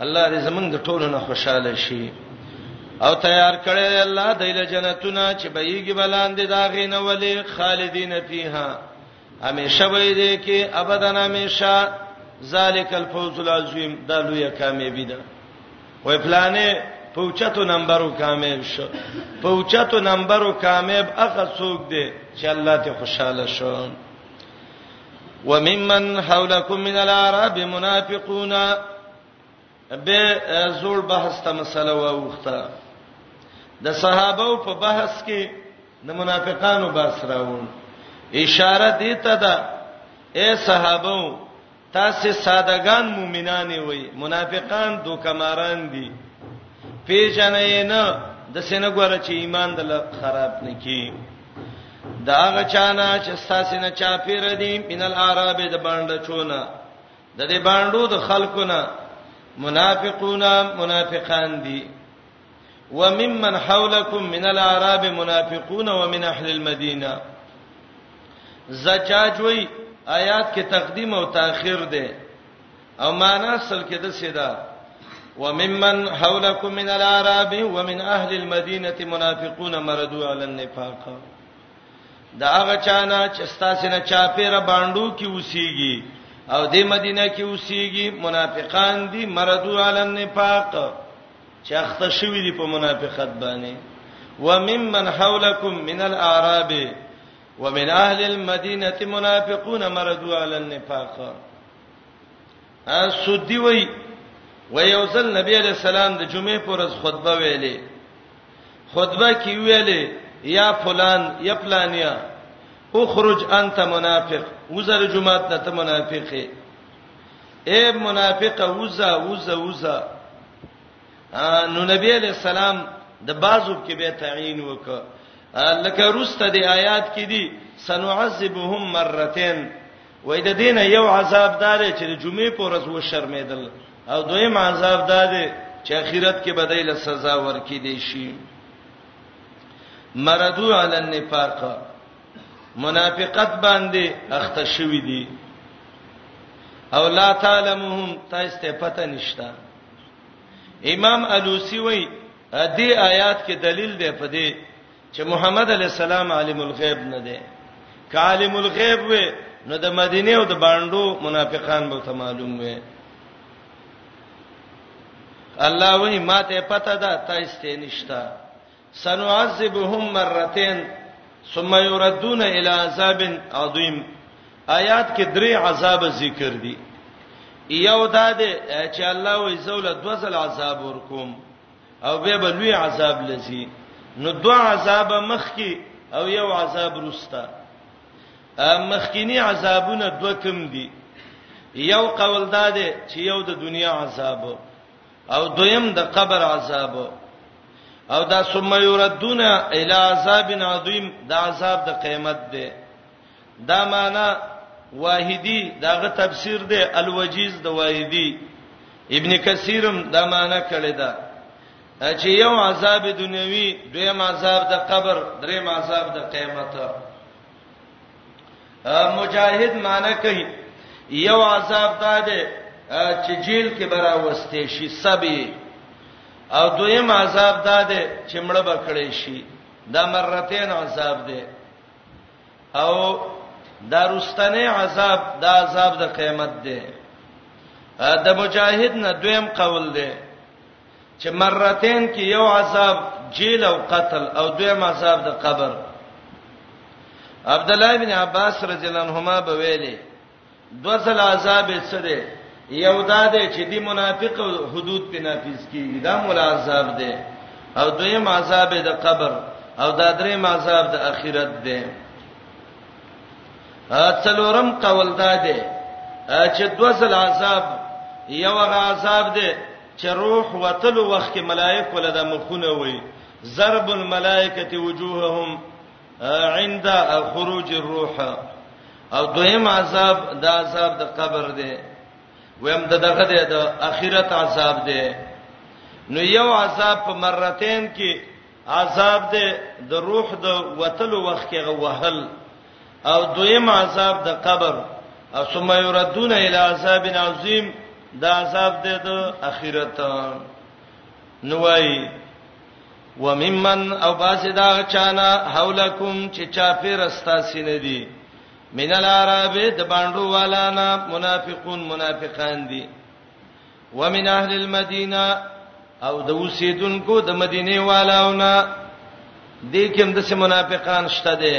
الله دې زمونږ د ټولو نه خوشاله شي او تیار کړي الله دایله جنتونه چې بهيږي بلاندې دا غینه ولې خالدین فیها همیشه به دې کې ابدان همیشه ذالک الفوز العظیم دا لویه کامیابی ده وې پلانې پوچتو نمبرو کامیاب شو پوچتو نمبرو کامیاب هغه څوک دی چې الله ته خوشاله شوم وممن حولکم من الاعراب منافقون به زول بحث ته مسله واوخته د صحابه په بحث کې د منافقانو بحث راوون اشاره دی ته ده اے صحابه تاسو سادهګان مؤمنان وي منافقان دوکماران دي پیژنې نه د سینګوره چې ایمان دل خراب نکي دا غچانا چې ستاسو نه چا پیر دي من العرب د باندې چونه د دې باندې د خلقونه منافقون منافقان دي وممن حولکم من العرب منافقون ومن اهل المدینه زجاج وی آیات کې تقدیم او تاخير ده او معنا اصل کې د سیدا وممن حولکم من العرب ومن اهل المدینه منافقون مردو علی النفاق دا هغه چانه چې ستاسو نه چاپیره باندو کې اوسېږي او د مدینه کې اوسېږي منافقان دي مردو علی النفاق چې اخته شوی دي په منافقت باندې وممن حولکم من الاعراب ومن اهل المدینه منافقون مردو علی النفاق ا سودی وای و یو ځل نبی علیہ السلام د جمعې پر ورځ خطبه ویلې خطبه کې ویلې یا فلان یا فلانیا اخرج انت منافق وزر جمعه ته ته منافقې اے منافق وزا وزا وزا نو نبی علیہ السلام د بازو کې به تعین وکړه لکه روسته د آیات کې دي سنعذبهم مرتين وای د دین یو عذاب دار چې د جمعې په ورځ و شرمېدل او دویم عذاب دار چې اخرت کې بدایل سزا ورکې دي شي مردو علی النفاق منافقت باندې اخته شوی دي او لا تعلمهم تاسو ته پته نشتا امام الوسی وای دې آیات کې دلیل دی په دې چې محمد علی السلام عالم الغیب نه دی که عالم الغیب وي نو د مدینه او د باندو منافقان به ته معلوم وي الله وی ماته پته ده تاسو نشتا سنعذبهم مرتين ثم يردون الى عذاب عظيم آیات کې درې عذاب ذکر دي یو دا ده چې الله وی زول دوزل عذاب ورکوم او به بلوی عذاب لذي نو دوا عذاب مخکی او یو عذاب رستا مخکینی عذابونه دوه کم دي یو قول دا دی چې یو د دنیا عذاب او دویم د قبر عذاب او دا ثم یردون الی عذاب عظیم دا عذاب د قیامت دی دا معنا واحدی داغه تفسیر دی الوجیز د واحدی ابن کثیرم دا معنا کړی دا چې یو عذاب دنیوي دویم عذاب د قبر دریم عذاب د قیامت مجاهد معنا کوي یو عذاب دا دی چې جیل کې برا وسته شي سبي او دویم عذاب دا دی چې مړ بکړې شي دا مرتين عذاب دی او دا رستنه عذاب دا عذاب د قیامت دی د مجاهد نه دویم قول دی چې مرتين کې یو عذاب جیل او قتل او دویم عذاب د قبر عبد الله بن عباس رضی الله عنهما به ویلي دوه ځل عذاب یې څه دی یو دا دی چې دی منافق حدود په نافذ کیږي دا مولا عذاب دی او دویم عذاب د قبر او دا دریم عذاب د اخرت دی څلورم قول دا دی چې دوه ځل عذاب یو هغه عذاب دی چې روح وتلو وخت کې ملائک ولدا مخونه وي ضرب الملائکه وجوههم عند خروج الروح او دویم عذاب د عذاب د قبر دی ویم د دغه دی د اخرت عذاب دی نو یو عذاب په مرتين کې عذاب دی د روح د وتلو وخت کې غوهل او دویم عذاب د قبر او ثم يردون الى عذاب عظیم دا عذاب دی د اخرت نو وای وممن او باز دا چانا حولکم چې چا پیر استا سینې دي من العرب د باندو والانا منافقون منافقان دي ومن اهل المدینه او د اوسیدونکو د مدینه والاونه د کوم د منافقان شته دي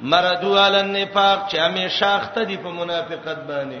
مردو علی النفاق چې همیشه اخته دي په منافقت باندې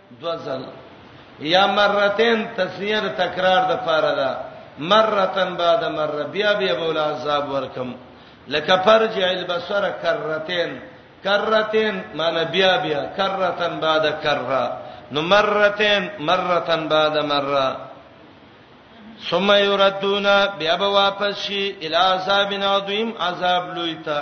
دو ځل یا مرتين تسنیر تکرار د پاره ده مرتن بعد مره بیا بیا بول عذاب ورکم لکه فرجع البصر کرتين کرتين معنی بیا بیا کرتن بعد کرا نو مرتين مرتن بعد مره ثم يردون بیا به واپس شي الى عذاب عظیم عذاب لوی ته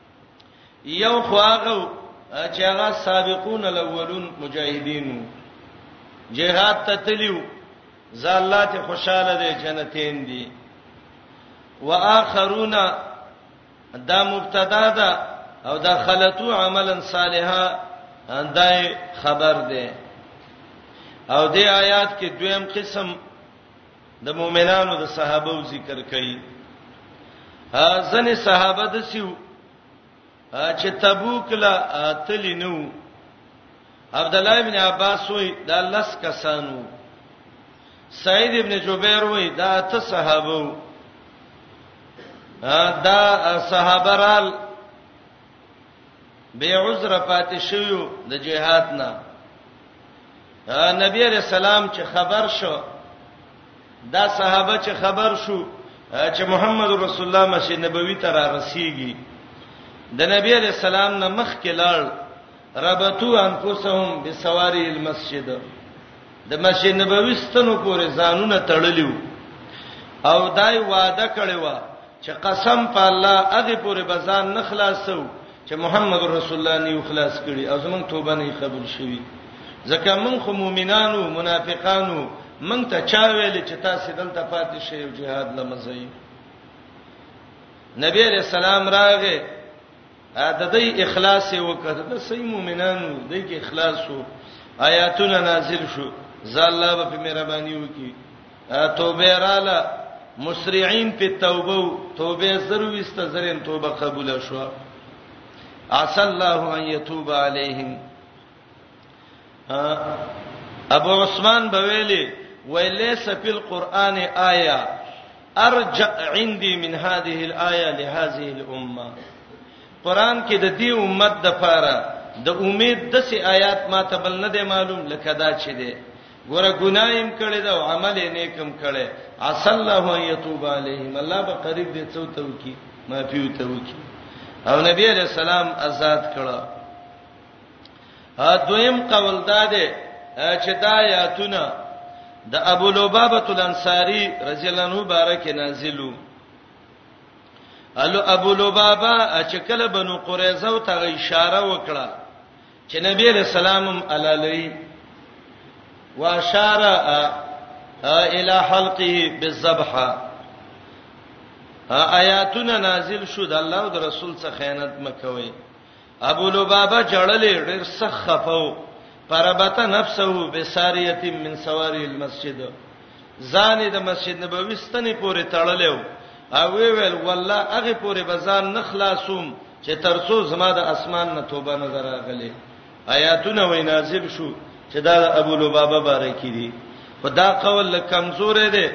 یو خو هغه چې هغه سابقون الاولون مجاهدینو جهاد ته تلیو زالات خوشاله دي جنتین دي واخرون دا مبتدا ده او دا خلطو عملا صالحا اندای خبر ده او دې آیات کې دویم قسم د مؤمنانو د صحابه او ذکر کوي ها ځنې صحابه د سیو چې تبوک لا تلی نو عبد الله ابن عباس وی دا لس کسانو سعید ابن جبیر وی دا ته صحابه دا صحابه رال بے عذر پاتې شویو د جهاد نه نبی علیہ السلام چې خبر شو دا صحابه چې خبر شو چې محمد رسول الله مسجد نبوي ته را رسیږي د نبی علیہ السلام نه مخ کې لاړ ربطو انفسهم بسواری المسجد د مسجد نبوي ستنو پورې ځانونه تړلیو او دای وعده کړی و چې قسم په الله هغه پورې بزان نه خلاصو چې محمد رسول الله نه خلاص کړي او زمون توبه نه قبول شوي ځکه مونږ خو مؤمنانو منافقانو مونږ ته چا ویل چې تاسو دلته پاتې شئ او jihad لمزئ نبی رسول الله راغه د دې اخلاص وکړه د صحیح مؤمنانو د کې اخلاص شو آیاتونه نازل شو زاله په مهرباني وکي توبه رااله مسرعين په توبه توبه زرو وست زرين توبه قبول شو عسى الله ان يتوب عليهم ابو عثمان بویلی ویلی سپیل قران آیا ارجع عندي من هذه الايه لهذه الامه قران کې د دې امت د پاره د امید د سي آیات ما ته بل نه دی معلوم لکه دا چې دی ګوره ګنایم کړي دا او عمل یې نیکم کړي عسى الله ان يتوب عليهم الله به قریب دې څو ته وکي معافي وته وکي او نبی عليه السلام آزاد کړه دویم قول دا دی چې دا آیاتونه د ابو لبابه الانصاری رضی الله عنه بارک نازلو الو ابو لبابه چې کله بنو قریظه او ته اشاره وکړه چې نبی رسول الله علی واشاره الى حلقه بالذبح آیاتونه نازل شو د الله او د رسول څخه خیانت مکوئ ابو لبابه جړلې ډېر سخت خفاو پربت نفسه بساریه من سواری المسجد ځان د مسجد نبوي ستنې پورې تړلې او وی ویل والله هغه پورې بزان نه خلاصوم چې ترسو زما د اسمان نه توبه نه دراغلي آیاتونه وای نازل شو چې دا ابو لبابه باره کې دي خدا قول کمزورې ده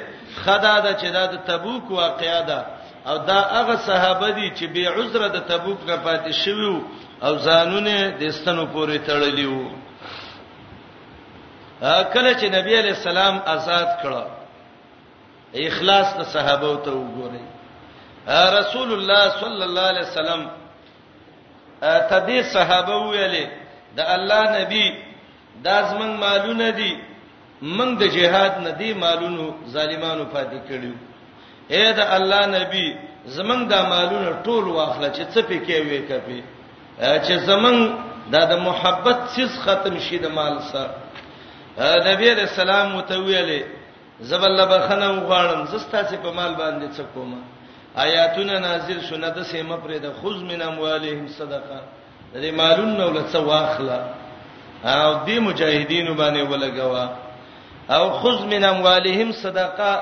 خدا دا چې دا د تبوک واقعیا ده او دا هغه صحابه دي چې بی عذر د تبوک نه پاتې شوی او ځانونه د استنو پورې تړلی وو کله چې نبی علی السلام آزاد کړه اخلاص د صحابه ته وګورئ رسول الله صلی الله علیه وسلم ته دې صحابه ویلې د الله نبی دا زمنګ مالونه دي منګ د جهاد نه دی مالونو ظالمانو پاتې کړیو اے دا الله نبی زمنګ دا مالونه ټول واخله چې څه پکې وې کپی چې زمنګ دا د محبت سیس ختم شي د مال سره نبی رسول الله متویلې زبل بخنه وغواړم زستا سي په مال باندې څه کومه آیاتونه نازل شونه د سیمه پرې د خذ من اموالهم صدقه د دې مالون نو لڅ واخلا او دې مجاهدینو باندې ولګوا او خذ من اموالهم صدقه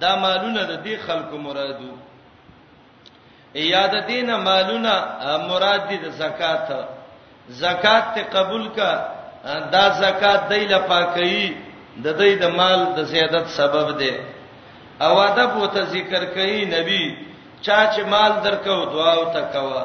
دا مالونه د دې خلکو مرادو یاد دینه مالونه مراد دي د زکات زکات ته قبول کا دا زکات دی لپاکې د دې د مال د زیادت سبب دی او ادب وته ذکر کوي نبی چا چې مال درکو دعا او تکوا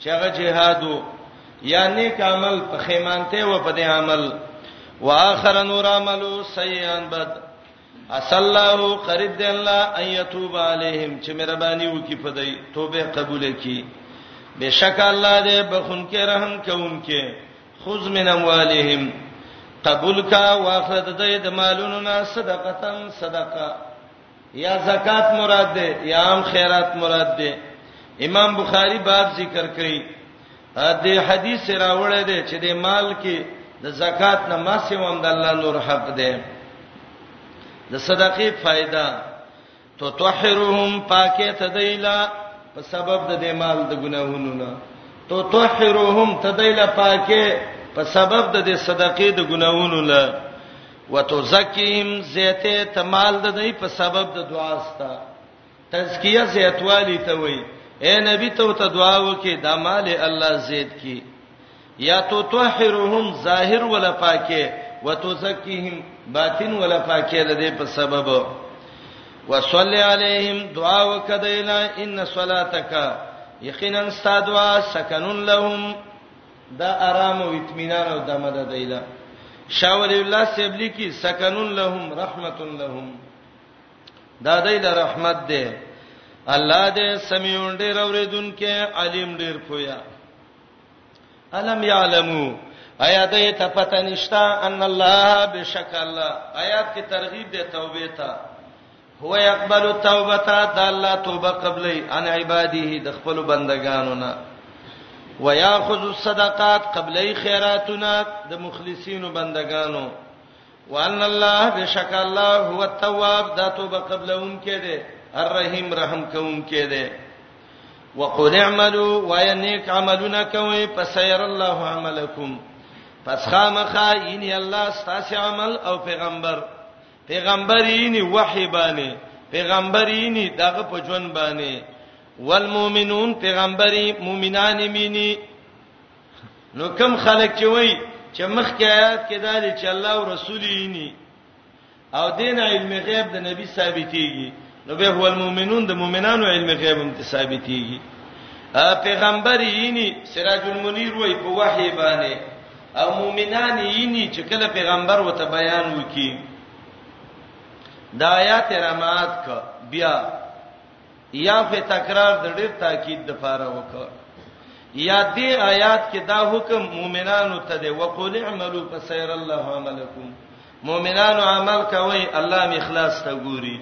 چې هغه جهاد وو یا نیک عمل په خیمانته و په دې عمل واخر نور عملو سیئان بد اصلو قریب دی الله ان یتوب علیهم چې مهرباني وکي په دې توبه قبول کړي بشک الله دې بخون کې رحم کوونکې خذ من اموالهم قبول کا واخذ دې د مالونو نه صدقتن صدقه یا زکات مراد ده یا عام خیرات مراد ده امام بخاری باب ذکر کړي د حدیث راوړی دی چې د مال کې د زکات نه ما سیوم د الله نور حق دی د صدقې فائدہ تو طهرهم پاکه تدیلا په سبب د دې مال د ګناهونو نه تو طهرهم تدیلا پاکه په سبب د دې صدقې د ګناهونو نه وتزکیهم زیته تمال د دې په سبب د دعا ستا تزکیه زیتوالی ته وای اے نبی ته ته دعا وکي د مال الله زید کی یا تو طهرهم ظاهر ولا پاکه وتزکیهم باطن ولا پاکه د دې په سبب وصلی علیهم دعا وکدینا ان صلاتک یقینا استدعا سکنن لهم دا آرام او اطمینان او دمه ده دیله شاول الله سیبلی کی سکنون لهم رحمت لهم دا دیله رحمت ده الله دې سميون ډېر اوریدونکې علیم ډېر پویا الم یعلمو آیا دې ته پته نشتا ان الله بشک الله آیات کې ترغیب دې توبې ته هو يقبل التوبه د الله توبه قبلې ان عباده د خپل بندگانو نه وياخذ الصدقات قبلې خیراتونه د مخلصینو بندگانو وان الله بشک الله هو التواب د توبه قبلون کې ده الرحیم رحم کون کې ده وقل اعملوا وينيك عملنا کوي فسير الله عملكم پس خامخا ان الله ستاسو عمل او پیغمبر پیغمبرینی وحی باندې پیغمبرینی دغه په ژوند باندې والمؤمنون پیغمبري مؤمنان مینی نو کم خلک چې وای چې مخکې آیات کې دا دي چې الله او رسول یې ني او دین علم غیب د نبی ثابتېږي نو به هو المؤمنون د مؤمنانو علم غیب هم ثابتېږي پیغمبر یې ني سراج المنیر وای په وحی باندې او مؤمنان یې ني چې کله پیغمبر وته بیان وکي دا آیات رمات ک بیا یا په تکرار د ډېر تاکید د پاره وکړه یا دې آیات کې دا حکم مؤمنانو ته دی وقول اعملوا فسير الله عملکم مؤمنانو عمل کوي الله می اخلاص ته ګوري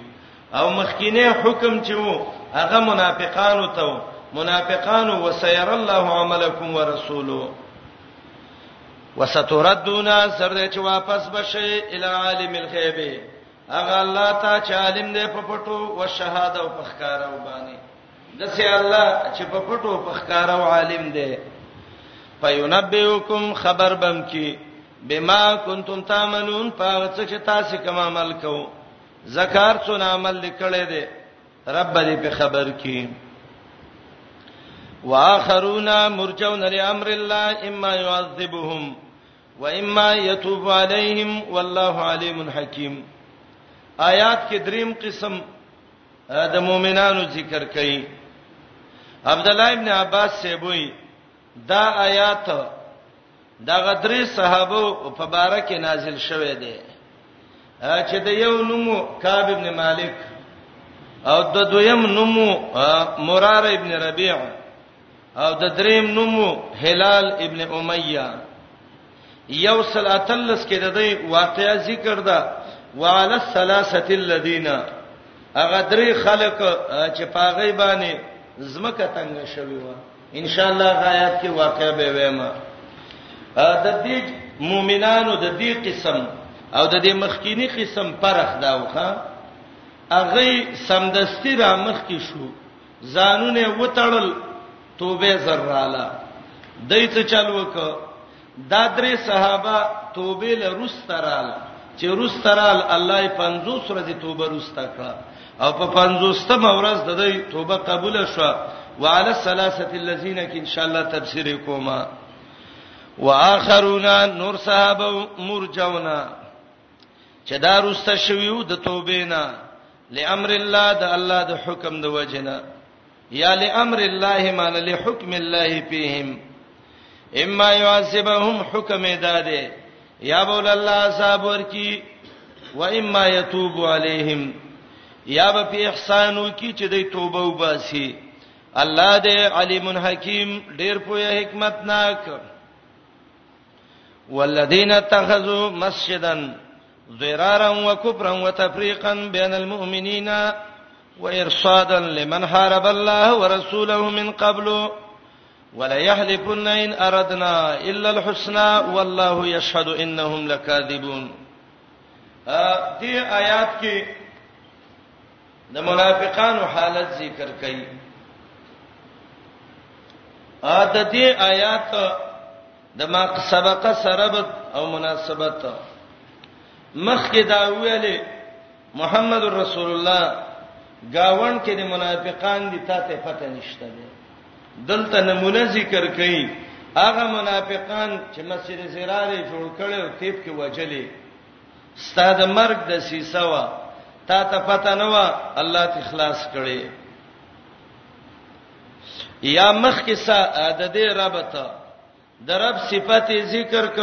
او مخکینه حکم چې وو هغه منافقانو ته منافقانو وسير الله عملکم ورسولو وستردون سر دې چې واپس بشي ال عالم الغیب هغه الله تا چې عالم دې په پټو او شهاده او پخکار او باندې دسه الله چې په پټو پخکار او عالم دې پينبئکم خبر بم کی بما کنتم تعملون پاغه څه چې تاسو کوم عمل کوو زکار څو عمل لیکلې دي رب دې په خبر کې واخرون مرجون لامر الله اما يعذبهم واما يتوب عليهم والله عليم حكيم آیات کې دریم قسم د مؤمنانو ذکر کړي عبد الله ابن عباس سیبوی دا آیات دا غدری صحابه په باره کې نازل شوه دی چې د یو نوم کعب ابن مالک او د دویم نوم مرار ابن ربيع او د دریم نوم هلال ابن امیہ یو سلاتلس کې د دې واقعیا ذکر ده وعلى الثلاثه الذين اغه درې خلق چې پاغې باندې زمکه تنگ شوی و ان شاء الله غایات کې واقع به ویم د دې مؤمنانو د دې قسم او د دې مخکینی قسم پرخ دا وخه اغه سمدستی را مخ کې شو ځانونه وټړل توبه زراله دای څه چالو وکړه دا درې صحابه توبې له روسته رال چې روسته رال الله یې پنځوس ورځې توبه روسته کړه او په پنځوستمه ورځ د دوی توبه قبول شوه وعلى الثلاثه الذين ان شاء الله تفسیر کوما واخرون نور صحابه مرجونا چې دا روسته شویو د توبې نه لامر الله د الله د حکم د وجنه یا لامر الله مان لحکم الله فیهم اما يعذبهم حکم داده یا بول الله عذاب ورکی و اما یتوب علیهم یا به په احسانو کې چې د توبه وباسي الله دې علیم حکیم ډیر پوهه حکمت ناک والذین اتخذوا مسجدا ضرارا وكفرا وتفريقا بين المؤمنين وارصادا لمن حارب الله ورسوله من قبل ولا يحلفن ان اردنا الا الحسنى والله يشهد انهم لكاذبون دې آیات کې د منافقانو حالت ذکر کړي ا د دې آیات د ما سبق سربت او مناسبت مخکې دا ویلې محمد رسول الله گاوند کې د منافقان دي تا ته پته نشته ده دلته نمونه ذکر کړي هغه منافقان چې مسجد زرار جوړ کړي او تیپ کې وجلې ستاد مرګ د سیسه وا تا ته پته نه وا الله ته خلاص کړي یا مخ کې سا د دې ربط د رب صفت ذکر ک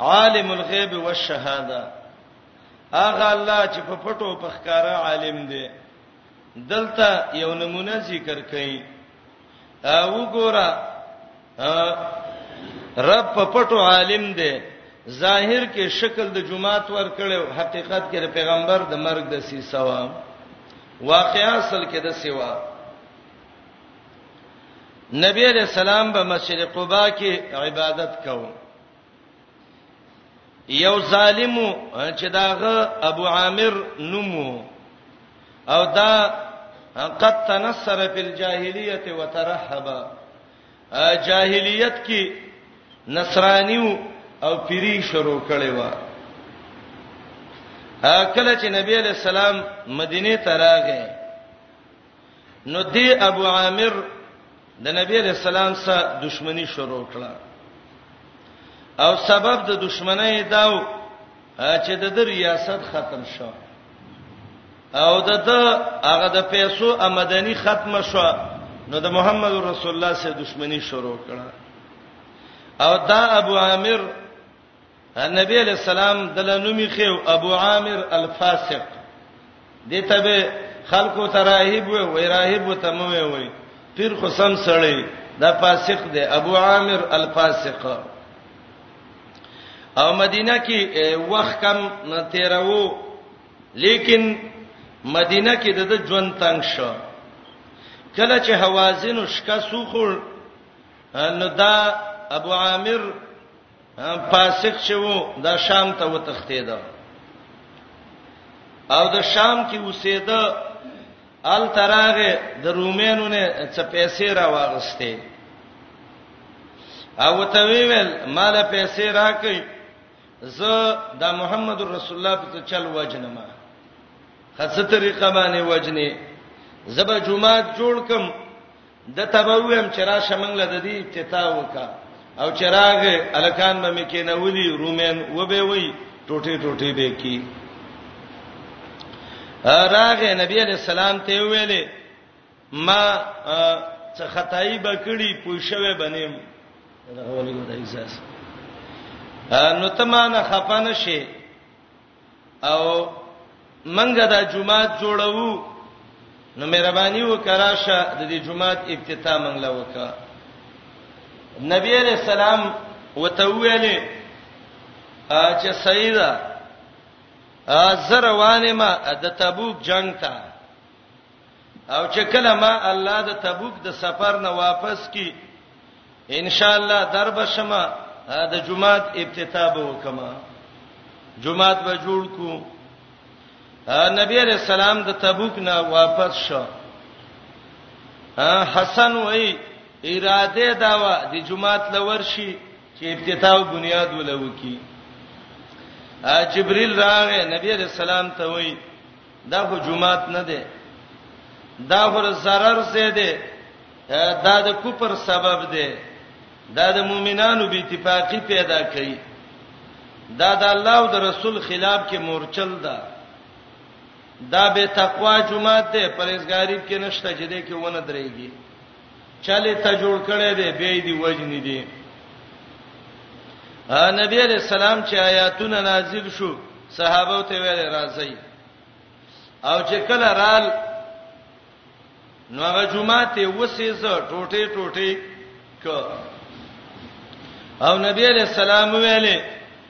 عالم الغیب والشهاده اغه الله چې په پټو په ښکارا عالم دی دلته یو نمونه ذکر کړي او ګوره رب په پټو عالم دی ظاهر کې شکل د جمعات ور کړو حقیقت کې د پیغمبر د مرګ د سیسوا واقعا اصل کې د سیوا نبی علیہ السلام په مسجد قباء کې عبادت کاوه یو ظالم چې داغه ابو عامر نومو او دا قد تنصر فی الجاهلیت وترحب جاهلیت کې نصرانیو او پیری شروع کړي و کله چې نبی علیہ السلام مدینه ته راغی نو دی ابو عامر د نبی علیہ السلام سره دښمنی شروع کړه او سبب د دښمنۍ داو چې د در ریاست ختم شو او د د هغه د پیسو آمدنی ختم شو نو د محمد رسول الله سره دښمنی شروع کړه او دا ابو عامر نبی علیہ السلام دله نومي خو ابو عامر الفاسق دته به خلکو تراهب وې راهب ته مو وې پیر خصم سړی دا فاسق دی ابو عامر الفاسق او مدینه کې وخت کم تیرو لیکن مدینه کې د ژوند تنگ شو کله چې حوازن شکا سوخل نو دا ابو عامر فاسق چې وو دا شام ته وتختید او د شام کې اوسېده ال تراغه د رومینو نه څه پیسې را واغستې او ته ویل مال پیسې راکې زه د محمد رسول الله په چل وجنم خاصه طریقه باندې وجنې زبر جمعه جوړ کم د تبویم چرا شمنګل د دې افتتاح وکا او چراغ الکان به مکینه ودی رومن وبه وی ټوټه ټوټه به کی راغه نبی علی السلام ته ویلې ما څه خدای بکړی پوښوي بنیم دا ولې د احساس نو تمانه خپانه شي او منګه دا جمعات جوړو نو مهرباني وکراشه د دې جمعات افتتاح منګلا وکا نبی عليه السلام وته ویلې چې سیدا زه روانه ما د تبوک جنگ ته او چې کله ما الله د تبوک د سفر نه واپس کی ان شاء الله درب شمه د جمعات ابتدا به وکما جمعات به جوړ کو نبی علیہ السلام د تبوک نه واپس شو حسن وای اراده دا و د جمعات لور شي چې ابتدا او بنیاد ولوي کی جبريل راغې نبی علیہ السلام ته وای دا خو جمعات نه دی دا خو zarar زه دی دا د کوپر سبب دی دا د مؤمنانو به اتفاقی پیدا کړي دا د الله او د رسول خلاف کې مورچل ده دا به تقوا جمعات ده پرېزګاری کې نشته چې دې کې ونه درېږي چاله ته جوړ کړي دی به دی وجنی دی ا نبی علیہ السلام چې آیاتونه نازل شو صحابه ته ویل راځي او چې کله رال نو هغه جمعه ته وسېزه ټوټه ټوټه ک او نبی علیہ السلام ویلې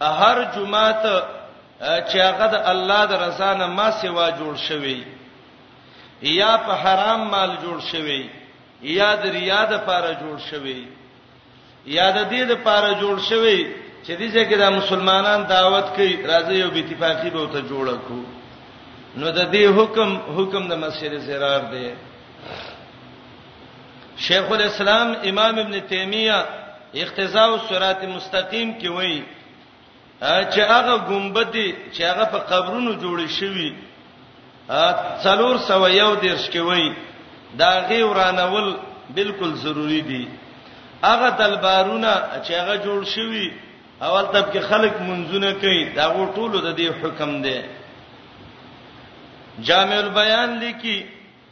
هر جماعت چې هغه د الله د رضا نه ما سیوا جوړ شوی یا په حرام مال جوړ شوی یا د ریا د پاره جوړ شوی یا د دې د پاره جوړ شوی چې دې ځکه د مسلمانان دعوت کوي راځي یو اتفاقی به ته جوړ کو نو د دې حکم حکم د مسجد زرار دی شیخ الاسلام امام ابن تیمیه اقتضاء الصراط مستقیم کې وایي چې هغه ګمبد چې هغه په قبرونو جوړ شوی څلور سو یو دیرش کې وایي دا غي ورانول بالکل ضروری دي هغه دلبارونه چې هغه جوړ شوی اول تب کې خلک منځونه کوي دا ټولو د دې حکم دی جامع البیان لیکي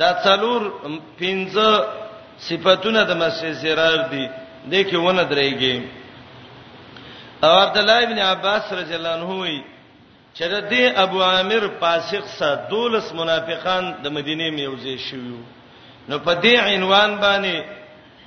دا څلور پنځه صفاتونه د مسجد زرار دي د کې ونه درېږي او عبد الله ابن عباس رضی الله عنه وی چې د دې ابو عامر فاسق سره دولس منافقان د مدینه میوزې شویو نو په دې عنوان باندې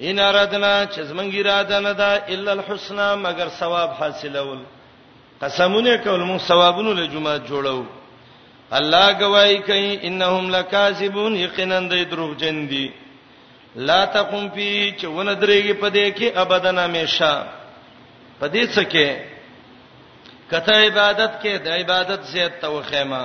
ان اردنا چې زمونږ اراده نه ده الا الحسنا مگر ثواب حاصلول قسمونه کول موږ ثوابونو له جمعه جوړو الله گواہی کوي انهم لکاذبون یقینا د دروغ جن دي لا تقوم فی چې ونه درېږي په دې کې ابدا همیشه په دې څه کې کته عبادت کې د عبادت زیات توخیمه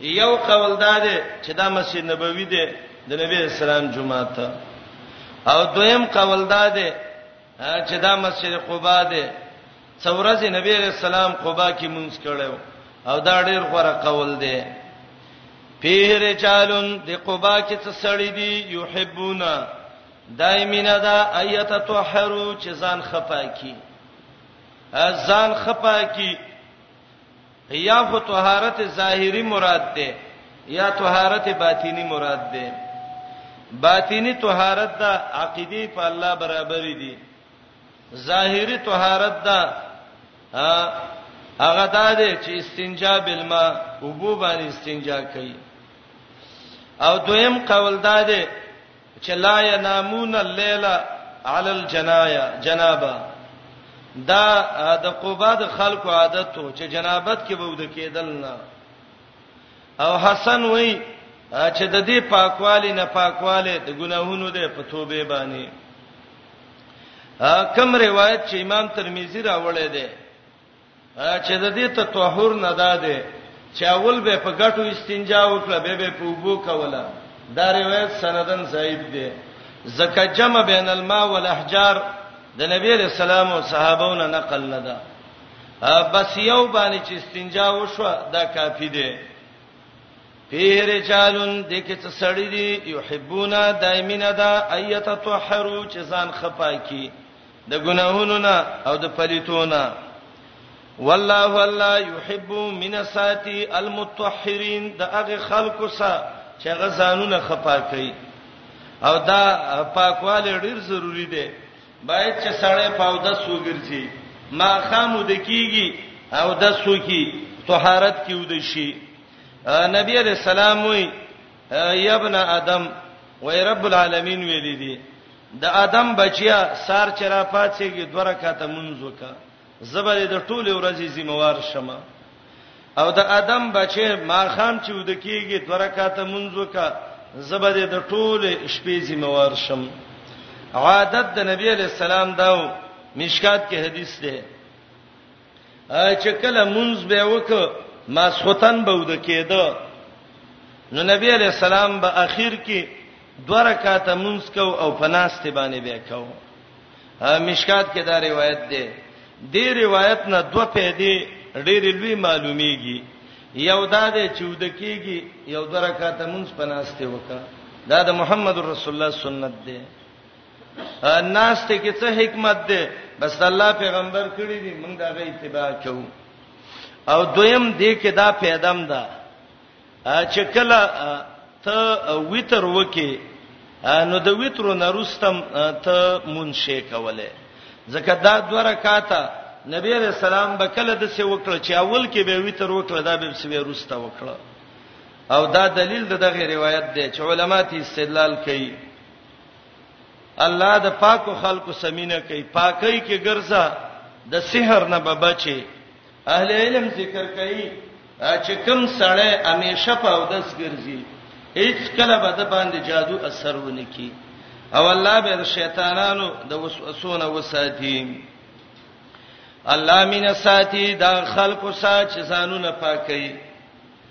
یو قول دا دی چې دا مسجد نبوي دی د نبی اسلام جمعه ته او دویم قول دا دی چې دا مسجد قباء دی څورځي نبی رسول الله قباء کې مونږ کړو او دا ډیر غوړه قول دی پیه رجالون د قباء کې څه سړی دی یحبونا دایمینا دا ایت طهرو چې ځان خپاکی ځان خپاکی یا خو طهارت ظاهری مراد ده یا طهارت باطینی مراد ده باطینی طهارت ده عقیده په الله برابر دي ظاهری طهارت ده هغه ده چې استنجا بالماء وبو باندې استنجا کوي او دویم قول ده چې لا ينامون الليل علی الجنايا جنابه دا د قبا د خلکو عادت وو چې جنابت کې بود کېدل نه او حسن وای چې د دې پاکوالی نه پاکواله د ګناهونو ده په توبه باندې کوم روایت چې امام ترمذی راوړی دی چې د دې تطهر نه داده چې اول به په ګټو استنجا وکړه به به په وبو کوله دا روایت سندن صاحب دی زکه جمع بین الماء والاحجار د نبی علیہ السلام او صحابهونو نقل نه ده بس یو باندې چې استنجا وشو دا کافی دی فيه رجال دکې څه سړی دی یحبونا دایمینه دا ایت طهرو چې ځان خپاکی د ګناهونو نه او د پلیتونه والله الله يحب من الساتي المتطهرين د هغه خلکو سره چې هغه ځانونه خپا کوي او دا پاکواله ډیر ضروری دی باید چې سړی پاو د سوګرځي ما خامو د کیږي او د سوکی طهارت کیو د شي نبی علیہ السلام وی یا ابن ادم وای رب العالمین ویلی دی د ادم بچیا سار چې را پاتېږي دوه رکعاته مونځ وکړه زبر د ټولې ورځې ذمہوار شمه او د ادم بچی ماخام چې ود کېږي دوه رکعاته مونږ وکا زبر د ټولې شپې ذمہوار شم عادت د نبی علی السلام داو مشکات کې حدیث ده چې کله مونږ به وک ما سوتن به ود کېده نو نبی علی السلام به اخر کې دوه رکعاته مونږ کو او فناست باندې به کو مشکات کې دا روایت ده دې روایت نه دوه پیدې ډېر لوی معلومیږي یو دا ده چې ود کېږي یو دوه رکعاته مونږ فناست وکړه دا د محمد رسول الله سنت ده ناس ته کې څه حکمت ده بس الله پیغمبر کړی دی موږ دا غي اتباع کوو او دویم دې کې دا پیدام ده چې کله ته ویتر وکې نو د ویترو نرستم ته مونشه کوله ځکه دا دوه رکعاته نبی رسول الله بکله د څه وکړه چې اول کې به ویتر وکړه دا به څه ورسته وکړه او دا دلیل دغه روایت دی چې علما تی استدلال کوي الله د پاکو خلکو سمینه کوي پاکي کې ګرځا د سحر نه به بچي اهل علم ذکر کوي چې کوم سړی همیشه په اودس ګرځي هیڅ کله به د باندې جادو اثر ونه کی او الله به شیطانانو د وسوسونه وساتي الله مینه ساتي دا خلکو سات چې ځانونه پاکي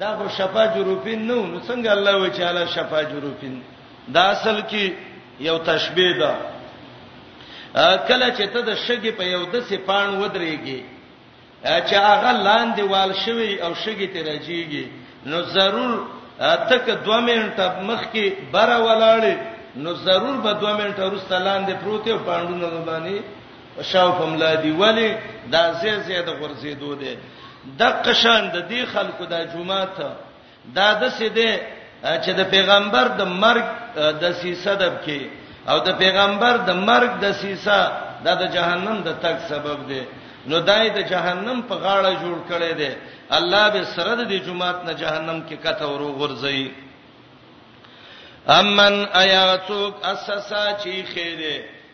دا خو شفا جروفین نو نو څنګه الله و تعالی شفا جروفین دا اصل کې یو تشبیه ده کله چې ته د شګې په یو د سپان ودرېږي چې هغه لاندې وال شوی او شګې ته راځيږي نو ضرور تک 2 منټه مخ کې بره ولاړې نو ضرور به 2 منټه وروسته لاندې پروت او پاندونه باندې شاو په ملا دی ولی دا زه زه د غرزیدو دی د قشان د دې خلکو د جمعات دا د سې دی چې د پیغمبر د مرګ د سیسه دب کې او د پیغمبر د مرګ د سیسه دا د جهنم د تک سبب دی نو دای د جهنم په غاړه جوړ کړي دی الله به سره د دې جمعات نه جهنم کې کته ورو غرزي امن ایا څوک اساسا چی خیره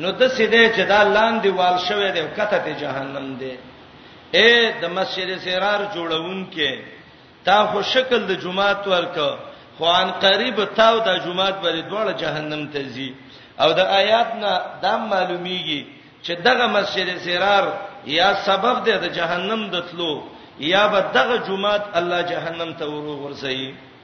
نو د سیده چې دا لاندې وال شوه دی کته ته جهنم دی اے د مسجد سرار جوړون کې تا خو شکل د جمعات ورک خو ان قریب تا او د جمعات بری دوړ جهنم ته زی او د آیات نه دا معلومیږي چې دغه مسجد سرار یا سبب دی د جهنم د تلو یا به دغه جمعات الله جهنم ته ورو ورځي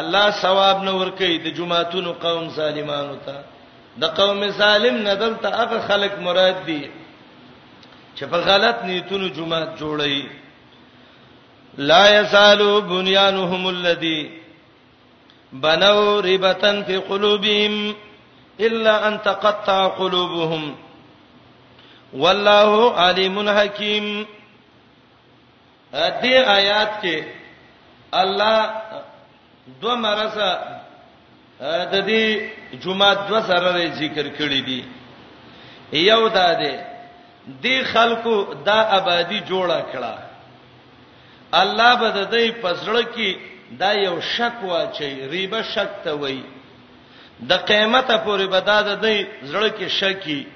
الله ثواب نه ور کوي د جمعهتونو قوم ظالمانو ته د قوم ظالم نه دلته هغه خلک مراد دي چې په غلط نیتونو جمعه جوړي لا یسالو بنیانهم الذی بنوا ربتن فی قلوبهم الا ان تقطع قلوبهم والله علیم حکیم دې آیات کې الله دو مرزه د دې جمعه دو سره ذکر کړی دی یو دا دی د خلکو دا آبادی جوړه کړه الله به د دې پسړه کې دا یو شک واچي ریبه شک ته وای د قیامت پورې به دا د دې زړه کې شکی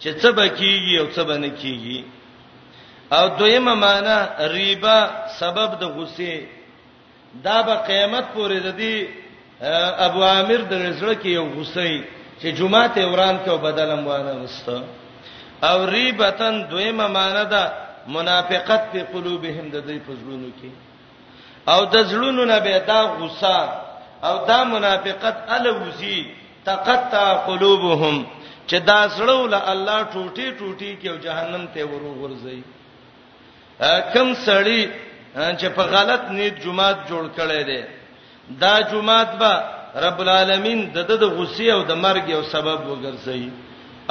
چې څه به کیږي او څه به نه کیږي او دویمه معنا ریبا سبب د غصې دا به قیامت پورې د دې ابو عامر د رزړه کې یو غصې چې جمعه ته وران کو بدلم وانه وست او ریبتن دویمه معنا ده منافقت په قلوبهم د دې پزړونو کې او د زړونو نه به دا غوسه او دا منافقت الوزی تقطع قلوبهم چې دا زړه ول الله ټوټي ټوټي کې او جهنم ته ورو ورځي کم سړی چې په غلط نیت جمعات جوړ کړي دي دا جمعات به رب العالمین د د غصې او د مرګ یو سبب وګرځي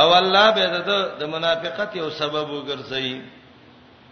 او الله به د د منافقت یو سبب وګرځي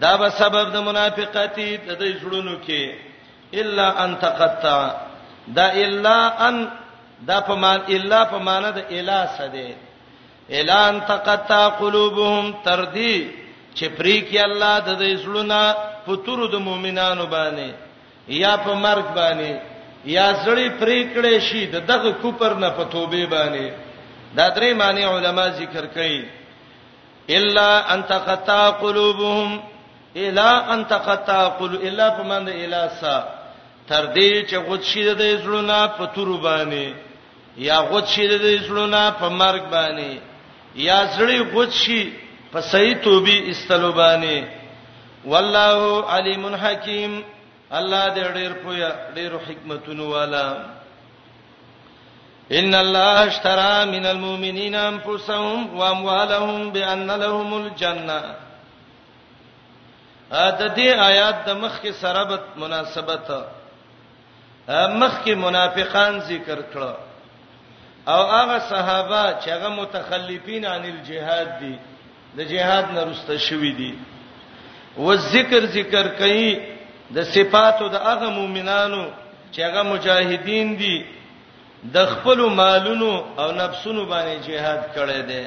دا به سبب د منافقتی د دې زړونو کې الا ان تقطع دا الا ان دا په مان الا په مان د الا سده الا ان تقطع قلوبهم تردی چې پری کې الله د دې زړونه فطور د مؤمنانو باندې یا په مرګ باندې یا زړی پری کړي شي د دغه کوپر نه په توبه باندې دا درې معنی علما ذکر کوي الا ان تقطع قلوبهم الا ان تقطع قل الا فمن الا سا تر دې چې غوت شي د زړونه په تور باندې یا غوت شي د زړونه په مرګ باندې یا زړی غوت شي په صحیح توبې استلو باندې والله علیم حکیم الله دې ډېر پویا ډېر حکمتونو والا ان الله اشترى من المؤمنين انفسهم واموالهم بان لهم الجنه د دې آیات د مخ کې سرابت مناسبت مخ کې منافقان ذکر کړه او هغه صحابه چې هغه متخلفین عن الجهاد دي د جهاد نه رسته شوی دي و ذکر ذکر کوي د صفاتو د هغه مؤمنانو چې هغه مجاهدین دي د خپل مالونو او نفسونو باندې جهاد کړی دی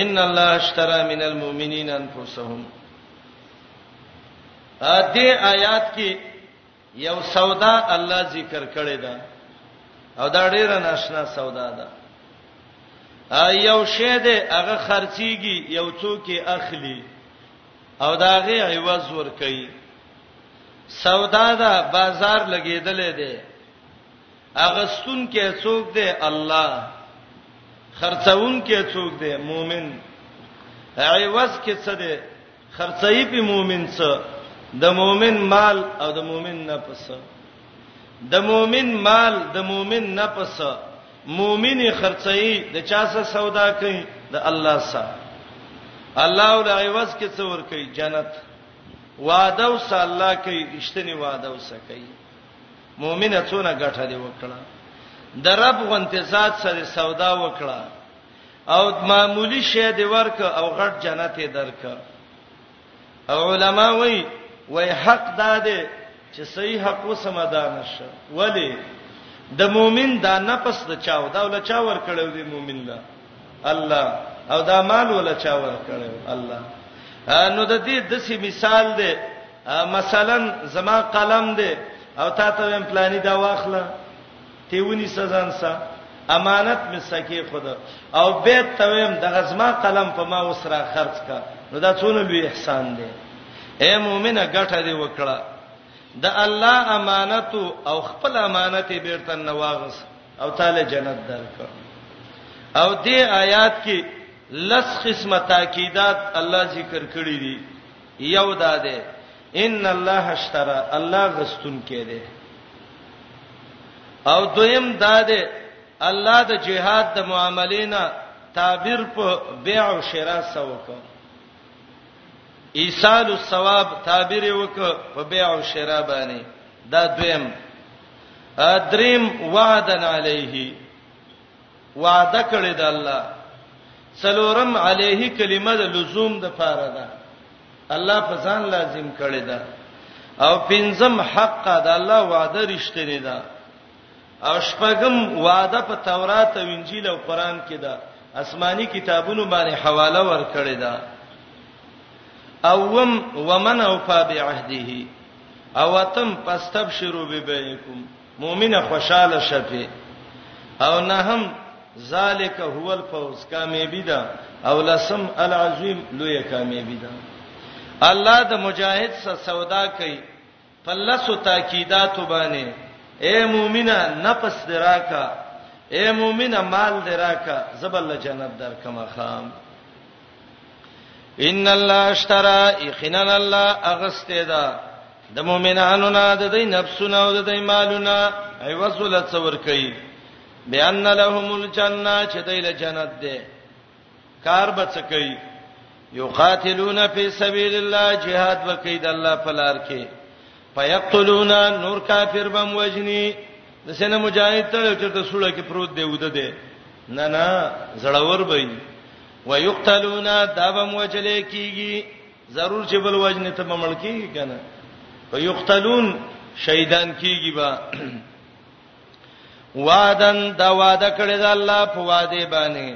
ان الله اشترى من المؤمنين انفسهم ا دې آیات کې یو سودا الله ذکر کړی دا او دا ډیره ناشنا سودا ده یو شی دی هغه خرڅيږي یو څوک یې اخلي او دا غي عوض ور کوي سودا ده بازار لګیدلې ده اغستون کې څوک ده الله خرڅون کې څوک ده مؤمن عوض کې څه ده خرڅي په مؤمن څه د مؤمن مال او د مؤمن نفس د مؤمن مال د مؤمن نفس مؤمن خرڅي د چا سره سودا کوي د الله سره الله ول عوض کې څور کوي جنت وعده وس الله کوي رښتینی وعده وس کوي مؤمنه څونه ګټه دی وکړه د رب غونته ذات سره سودا وکړه او معمولی شی دی ورک او غټ جنت درک او علما وای وای حق داده چې صحیح حق وسمدان شه ولی د مؤمن دا نفس د چاو دا ول چا ور کړو دی مؤمن لا الله او دا مال ول چا ور کړو الله نو د دې د سی مثال دی مثلا زما قلم دی او تا ته پلاني دا واخله ته ونی سزان سا امانت مې سکه خود او بیت تویم د غزما قلم په ما وسره خرج کا نو دا څونه لوی احسان دی اے مؤمنه ګټه دی وکړه د الله امانت او خپل امانت بیرته نواغس او تعالی جنت درکړه او دې آیات کې لس قسمه تاکیدات الله ذکر کړی دي یو دا دی ان الله اشترى الله غستون کې دی او دویم دا دی الله د جهاد د معاملینا تعبیر په بیع او شراء سره وکړ ایصال الثواب تعبیر وکړ په بیع او شراء باندې دا دویم دریم وعدن علیه وعده کړی د الله څلورم علیه کلمه د لزوم د پاره ده الله په ځان لازم کړی ده او پنځم حق ده الله وعده رښتینی ده او شپږم وعده په تورات او انجیل او قران کې ده آسماني کتابونو باندې حواله ورکړی ده اوم ومن اوفا بعهده او تم پستبشروا ببيعكم مؤمنه خوشاله شپه او نه هم ذالک هو الفوز کامیابی ده او لسم العظیم لوی کامیابی ده الله د مجاهد سره سودا کوي په لاسو تاکیدات باندې اے مؤمنه نفس دراکا اے مؤمنه مال دراکا زبل جنت درکمه خام ان الله اشترى يقينن الله اغسته ده د مؤمنانو نه د دې نفسونه او د دې مالونه عوض ول څور کوي بیان لهم الجنه چې دایله جنت ده کار به څه کوي یقاتلون فی سبیل الله jihad وکي د الله په لار کې فیقتلون نور کافر بم وجنی د سینه مجاهد ته چرته سوله کې پروت دی وده ده نه نه زړور به ويقتلون دابم وجلې کیږي ضرور چې بل وجنه ته بمړ کیږي کنه ويقتلون شهیدان کیږي با وعدن دا وعده کړی دا الله په وعده باندې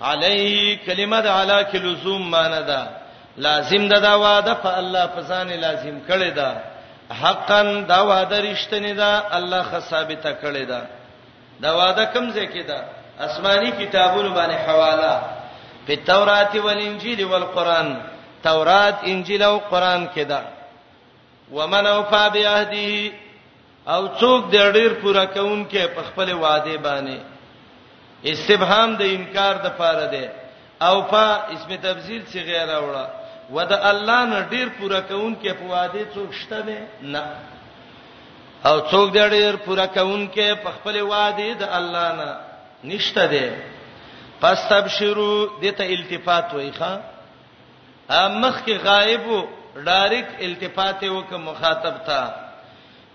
علی کلمه د علا کې لزوم معنی ده لازم ده دا وعده په الله په ځان لازم کړی ده حقا دا وعده رښتینی ده الله خ ثابته کړی ده دا وعده کوم ځای کې ده آسماني کتابونو باندې حواله په تورات او انجیل او القرآن تورات انجیل او قرآن کې ده ومن اوفا بعهده او څوک د ډیر پورا کون کې په خپل وعده باندې استبهام د انکار د پاره ده او په اسم تفضیل څخه غیر راوړه و د الله نه ډیر پوره کون کې په وعده څوک شته دی نه او څوک دی ډیر پوره کون کې په خپل وعده د الله نه نشته دی پس تبشرو دته التفات وای ښا مخ کې غایب ډایرک التفات وک مخاطب ته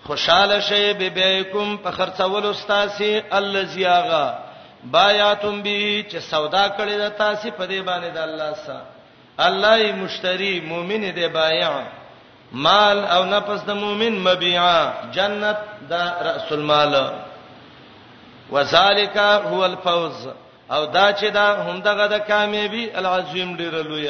خوشاله شي به بیکم په خرڅولو استاسي الذي اغا بایاتم به چې سودا کړی د تاسو په دې باندې د الله سره الله یې مشتری مؤمن دې بایع مال او نفس د مؤمن مبيعا جنت دا راس المال وذالک هو الفوز او دا چې دا همدغه د کامیابی العظیم ډیر لوی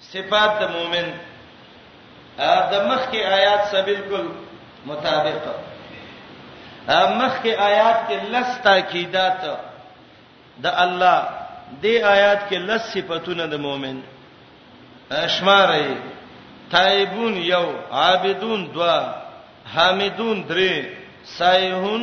صفات د مؤمن د مخکې آیات سره بالکل مطابق مخکې آیات کې لس تاکیدات د الله د آیات کې لس صفاتونه د مؤمن شمارې تایبون یو عابدون دوا حامدون درې سایحون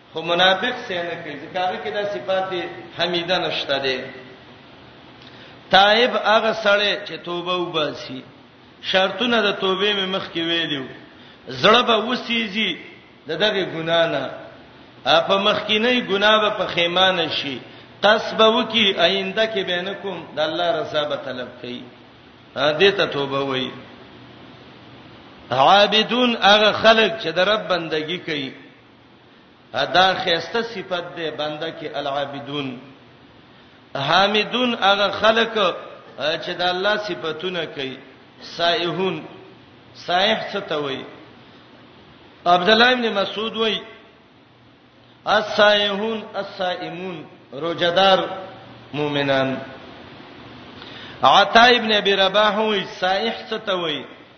خو منافق څنګه کوي ځکه هغه کې دا صفات حمیده نشته دي تائب هغه سړی چې توبه وباسي شرطونه د توبې مې مخ کې ویلو زړه به وسیږي د دغه ګنا نه په مخ کې نه ګنا به په خیمانه شي قصب وکي آینده کې بینکم د الله رضا به طلب کوي دې ته توبه وایي عابدون هغه خلک چې د رب بندگی کوي ادا خيسته صفت ده بنده کې العابدون حامدون هغه خلق چې د الله صفاتونه کوي سائحون سائح څه ته وایي عبد الله ابن مسعود وایي السائحون الصائمون روزدار مؤمنان عطا ابن ابي رباح وایي سائح څه ته وایي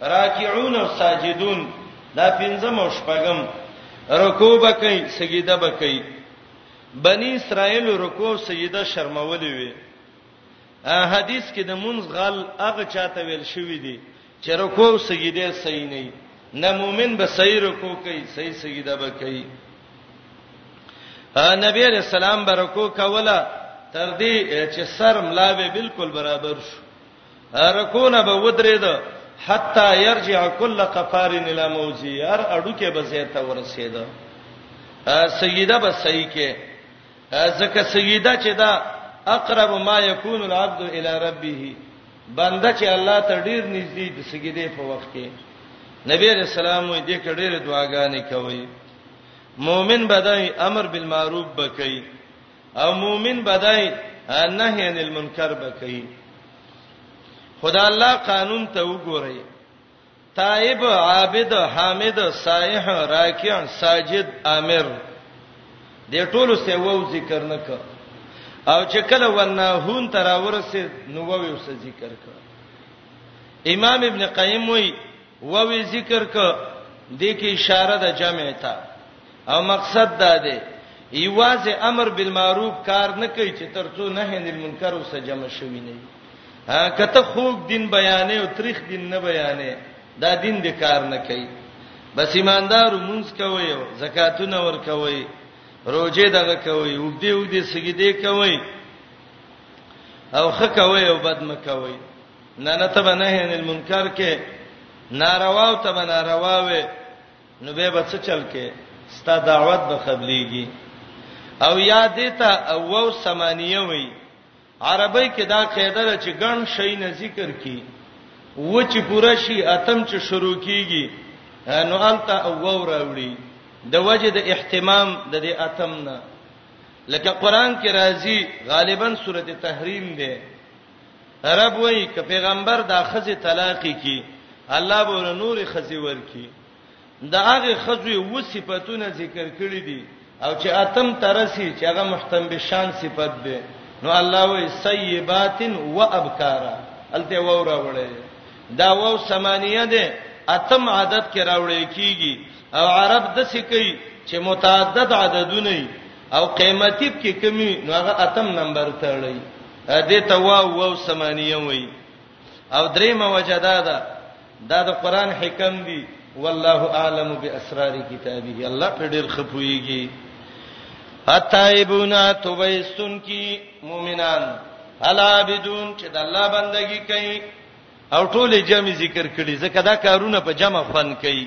راکعون او ساجدون دا پنځم او شپږم رکوع به کوي سجده به کوي بنی اسرائیل رکوع سجده شرمولې وي حدیث کې د منځ غل هغه چاته ویل شوې دي چې رکوع او سجده صحیح نه نه مؤمن به صحیح رکوع کوي صحیح سجده به کوي نبی علیہ السلام برکو کوله تر دې چې سر ملاوي بالکل برابر شو رکونه به ودرید حتا يرجع كل قفار الى موضعي هر اډو کې به زیته ورسید سیده به صحیح کې ځکه سیده چې دا اقرب ما يكون العبد الى ربه بنده چې الله ته ډیر نږدې د سجدې په وخت کې نبی رسول الله دې کډېره دعاګانې کوي مؤمن بدای امر بالمعروف بکای او مؤمن بدای نهی عن المنکر بکئی خدا الله قانون ته وګورئ تائب عابد حامد سائح راکع ساجد امر دې ټولو څه وو ذکر نه کړ او چې کله ونهون تر اورسه نو وو څه ذکر کړ امام ابن قیم وی ووی ذکر که دې کې اشاره د جمع ته او مقصد دا دی یوازې امر بالمعروف کار نه کوي چې ترڅو نه هند المنکر وسه جمع شوی نه وي کته خوګ دین بیانې او تاریخ دین نه بیانې دا دین د کار نه کوي بس ایماندار مونږ کوي او زکاتونه ور کوي روزه دغه کوي او دې او دې سګې دې کوي او خه کوي او بد مکوي نه نه تب نه عن المنکر کې ناروا او تب ناروا وې نو به بچ چل کې ستا دعوت به قبليږي او یا دیتا او او سمانیه وی عربی کې دا قاعده ده چې ګڼ شی نه ذکر کی و چې پوره شي اتم چې شروع کیږي نو انت او او راوړي د وجه د اهتمام د دې اتم نه لکه قران کې راځي غالبا سورته تحریم ده رب وایي که پیغمبر دا خزه طلاق کی الله به ور نور خزه ورکی دا هغه خزه و صفاتونه ذکر کړی دي او چې اتم ترسي چې هغه محتم به شان صفت به نو الله وایي سیبات و ابکارا الته و راوړی دا و سمانیه ده اتم عدد کې راوړی کیږي او عرب د سکی چې متعدد عددونه او قیمتیب کې کمی نو هغه اتم نمبر ته اړي دې ته واو واو سمانیه وای او درېمه وجه دا ده دا د قران حکم دی والله اعلم باسرار کتابه الله په ډېر خپويږي اتایبون توبیستون کی مؤمنان العابدون چې د الله بندگی کوي او ټول جمع ذکر کړي ځکه دا کارونه په جمع فن کوي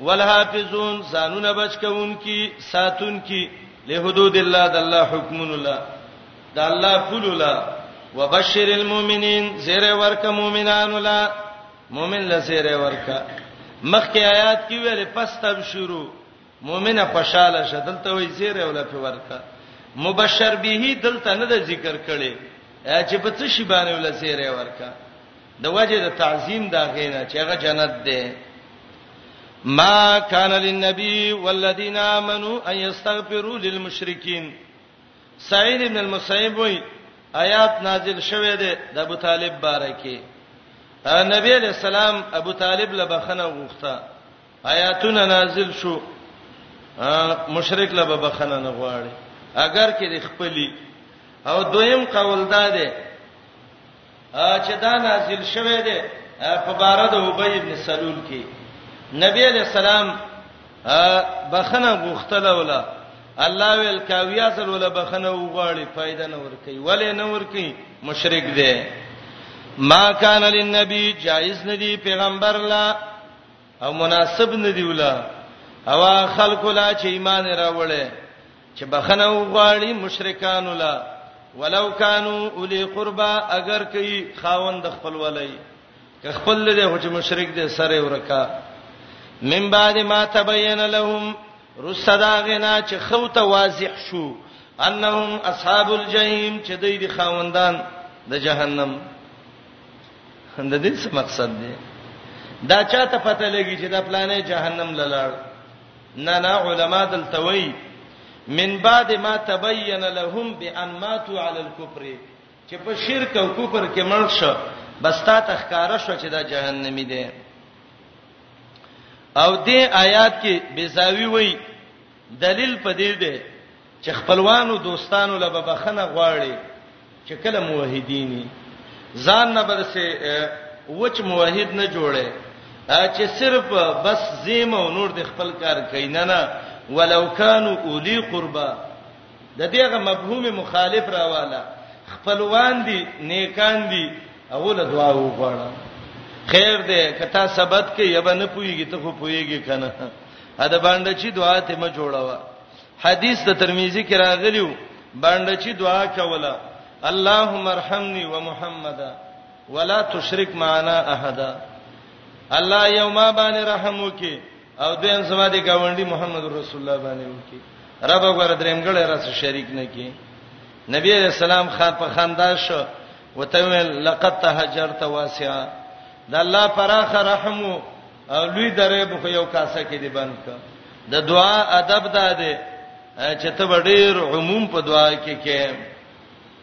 والحافظون ځانونه بچ کوونکی ساتونکی له حدود الله د الله حکمون الله د الله کول الله وبشر المؤمنین زیر ورک مؤمنان الله مؤمن لزیر ورک مخکې آیات کې ویل پس تبشرو مؤمنه خوشاله شه دلته وی زیر ولا په ورک مبشر به دلته نه د ذکر کړي چې په څه شی باندې ولا زیر ورک د وجه د تعظیم دا غینه چې هغه جنت ده ما كان للنبي والذين امنوا ان يستغفروا للمشركين سعيد بن المسيب وي آیات نازل شوه ده د ابو طالب بارکه نبی علیہ السلام ابو طالب له بخنه غوښته آیاتونه نازل شو مشرک له بخنه نه غواړي اگر کې د خپلې او دویم قول دا ده چې دا نازل شوه دی په بار د ابی ابن سلول کې نبی علیہ السلام بخنه غوښتله ولا الله ویل کاویا سره ولا بخنه وغواړي فائدہ نه ور کوي ولې نه ور کوي مشرک دی ما کان للنبی جائز ندی پیغمبر لا او مناسب ندی ولا او خلق لا چې ایمان راوړې چې بخنه وغواړي مشرکانو لا ولو کانو اولی قربا اگر کوي خاوند خپل ولای که خپل دې هوچ مشرک دې سره ورکا من بعد ما تبين لهم رسدا غنا چې خو ته واضح شو انهم اصحاب الجحیم چې دوی دي خاوندان د جهنم د دې څه مقصد دی دا چاته پته لګی چې دا پلانې جهنم لاله نه نه علما دلته وایي من بعد ما تبين لهم بان ماتوا على الكفر چې په شرک او کفر کې مړ شو بس تا تخکاره شو چې دا جهنمی دی او دې آیات کې بزاوی وای دلیل پدې دی چې خپلوانو دوستانو له بخنه غواړي چې کله موحدینی ځان نه برسه وچ موحد نه جوړه چې صرف بس زیم او نور د خپل کار کینه نه ولو کانوا اولی قربا د دېغه مفهوم مخالف راواله خپلوان دي نیکان دي او له دعا وغواړه خیر دې کته ثبت کې یبه نه پويږي ته خو پويږي کنه ادا باندې چې دعا ته ما جوړاوه حدیث د ترمذی کې راغلیو باندې چې دعا کوله اللهم ارحمني ومحمدا ولا تشرک معنا احد الله یوما باندې رحم وکي او دین سما دي گاونډي محمد رسول الله باندې وکي رب غره درېمګړې راس شریک نه کی نبی علیہ السلام خان په خندا شو وتویل لقد تهجرت واسعا د الله پراخه رحم او لوی درې به خو یو کاسه کې دی بند ک د دعا ادب دا دی چې ته ډېر عموم په دعا کې کې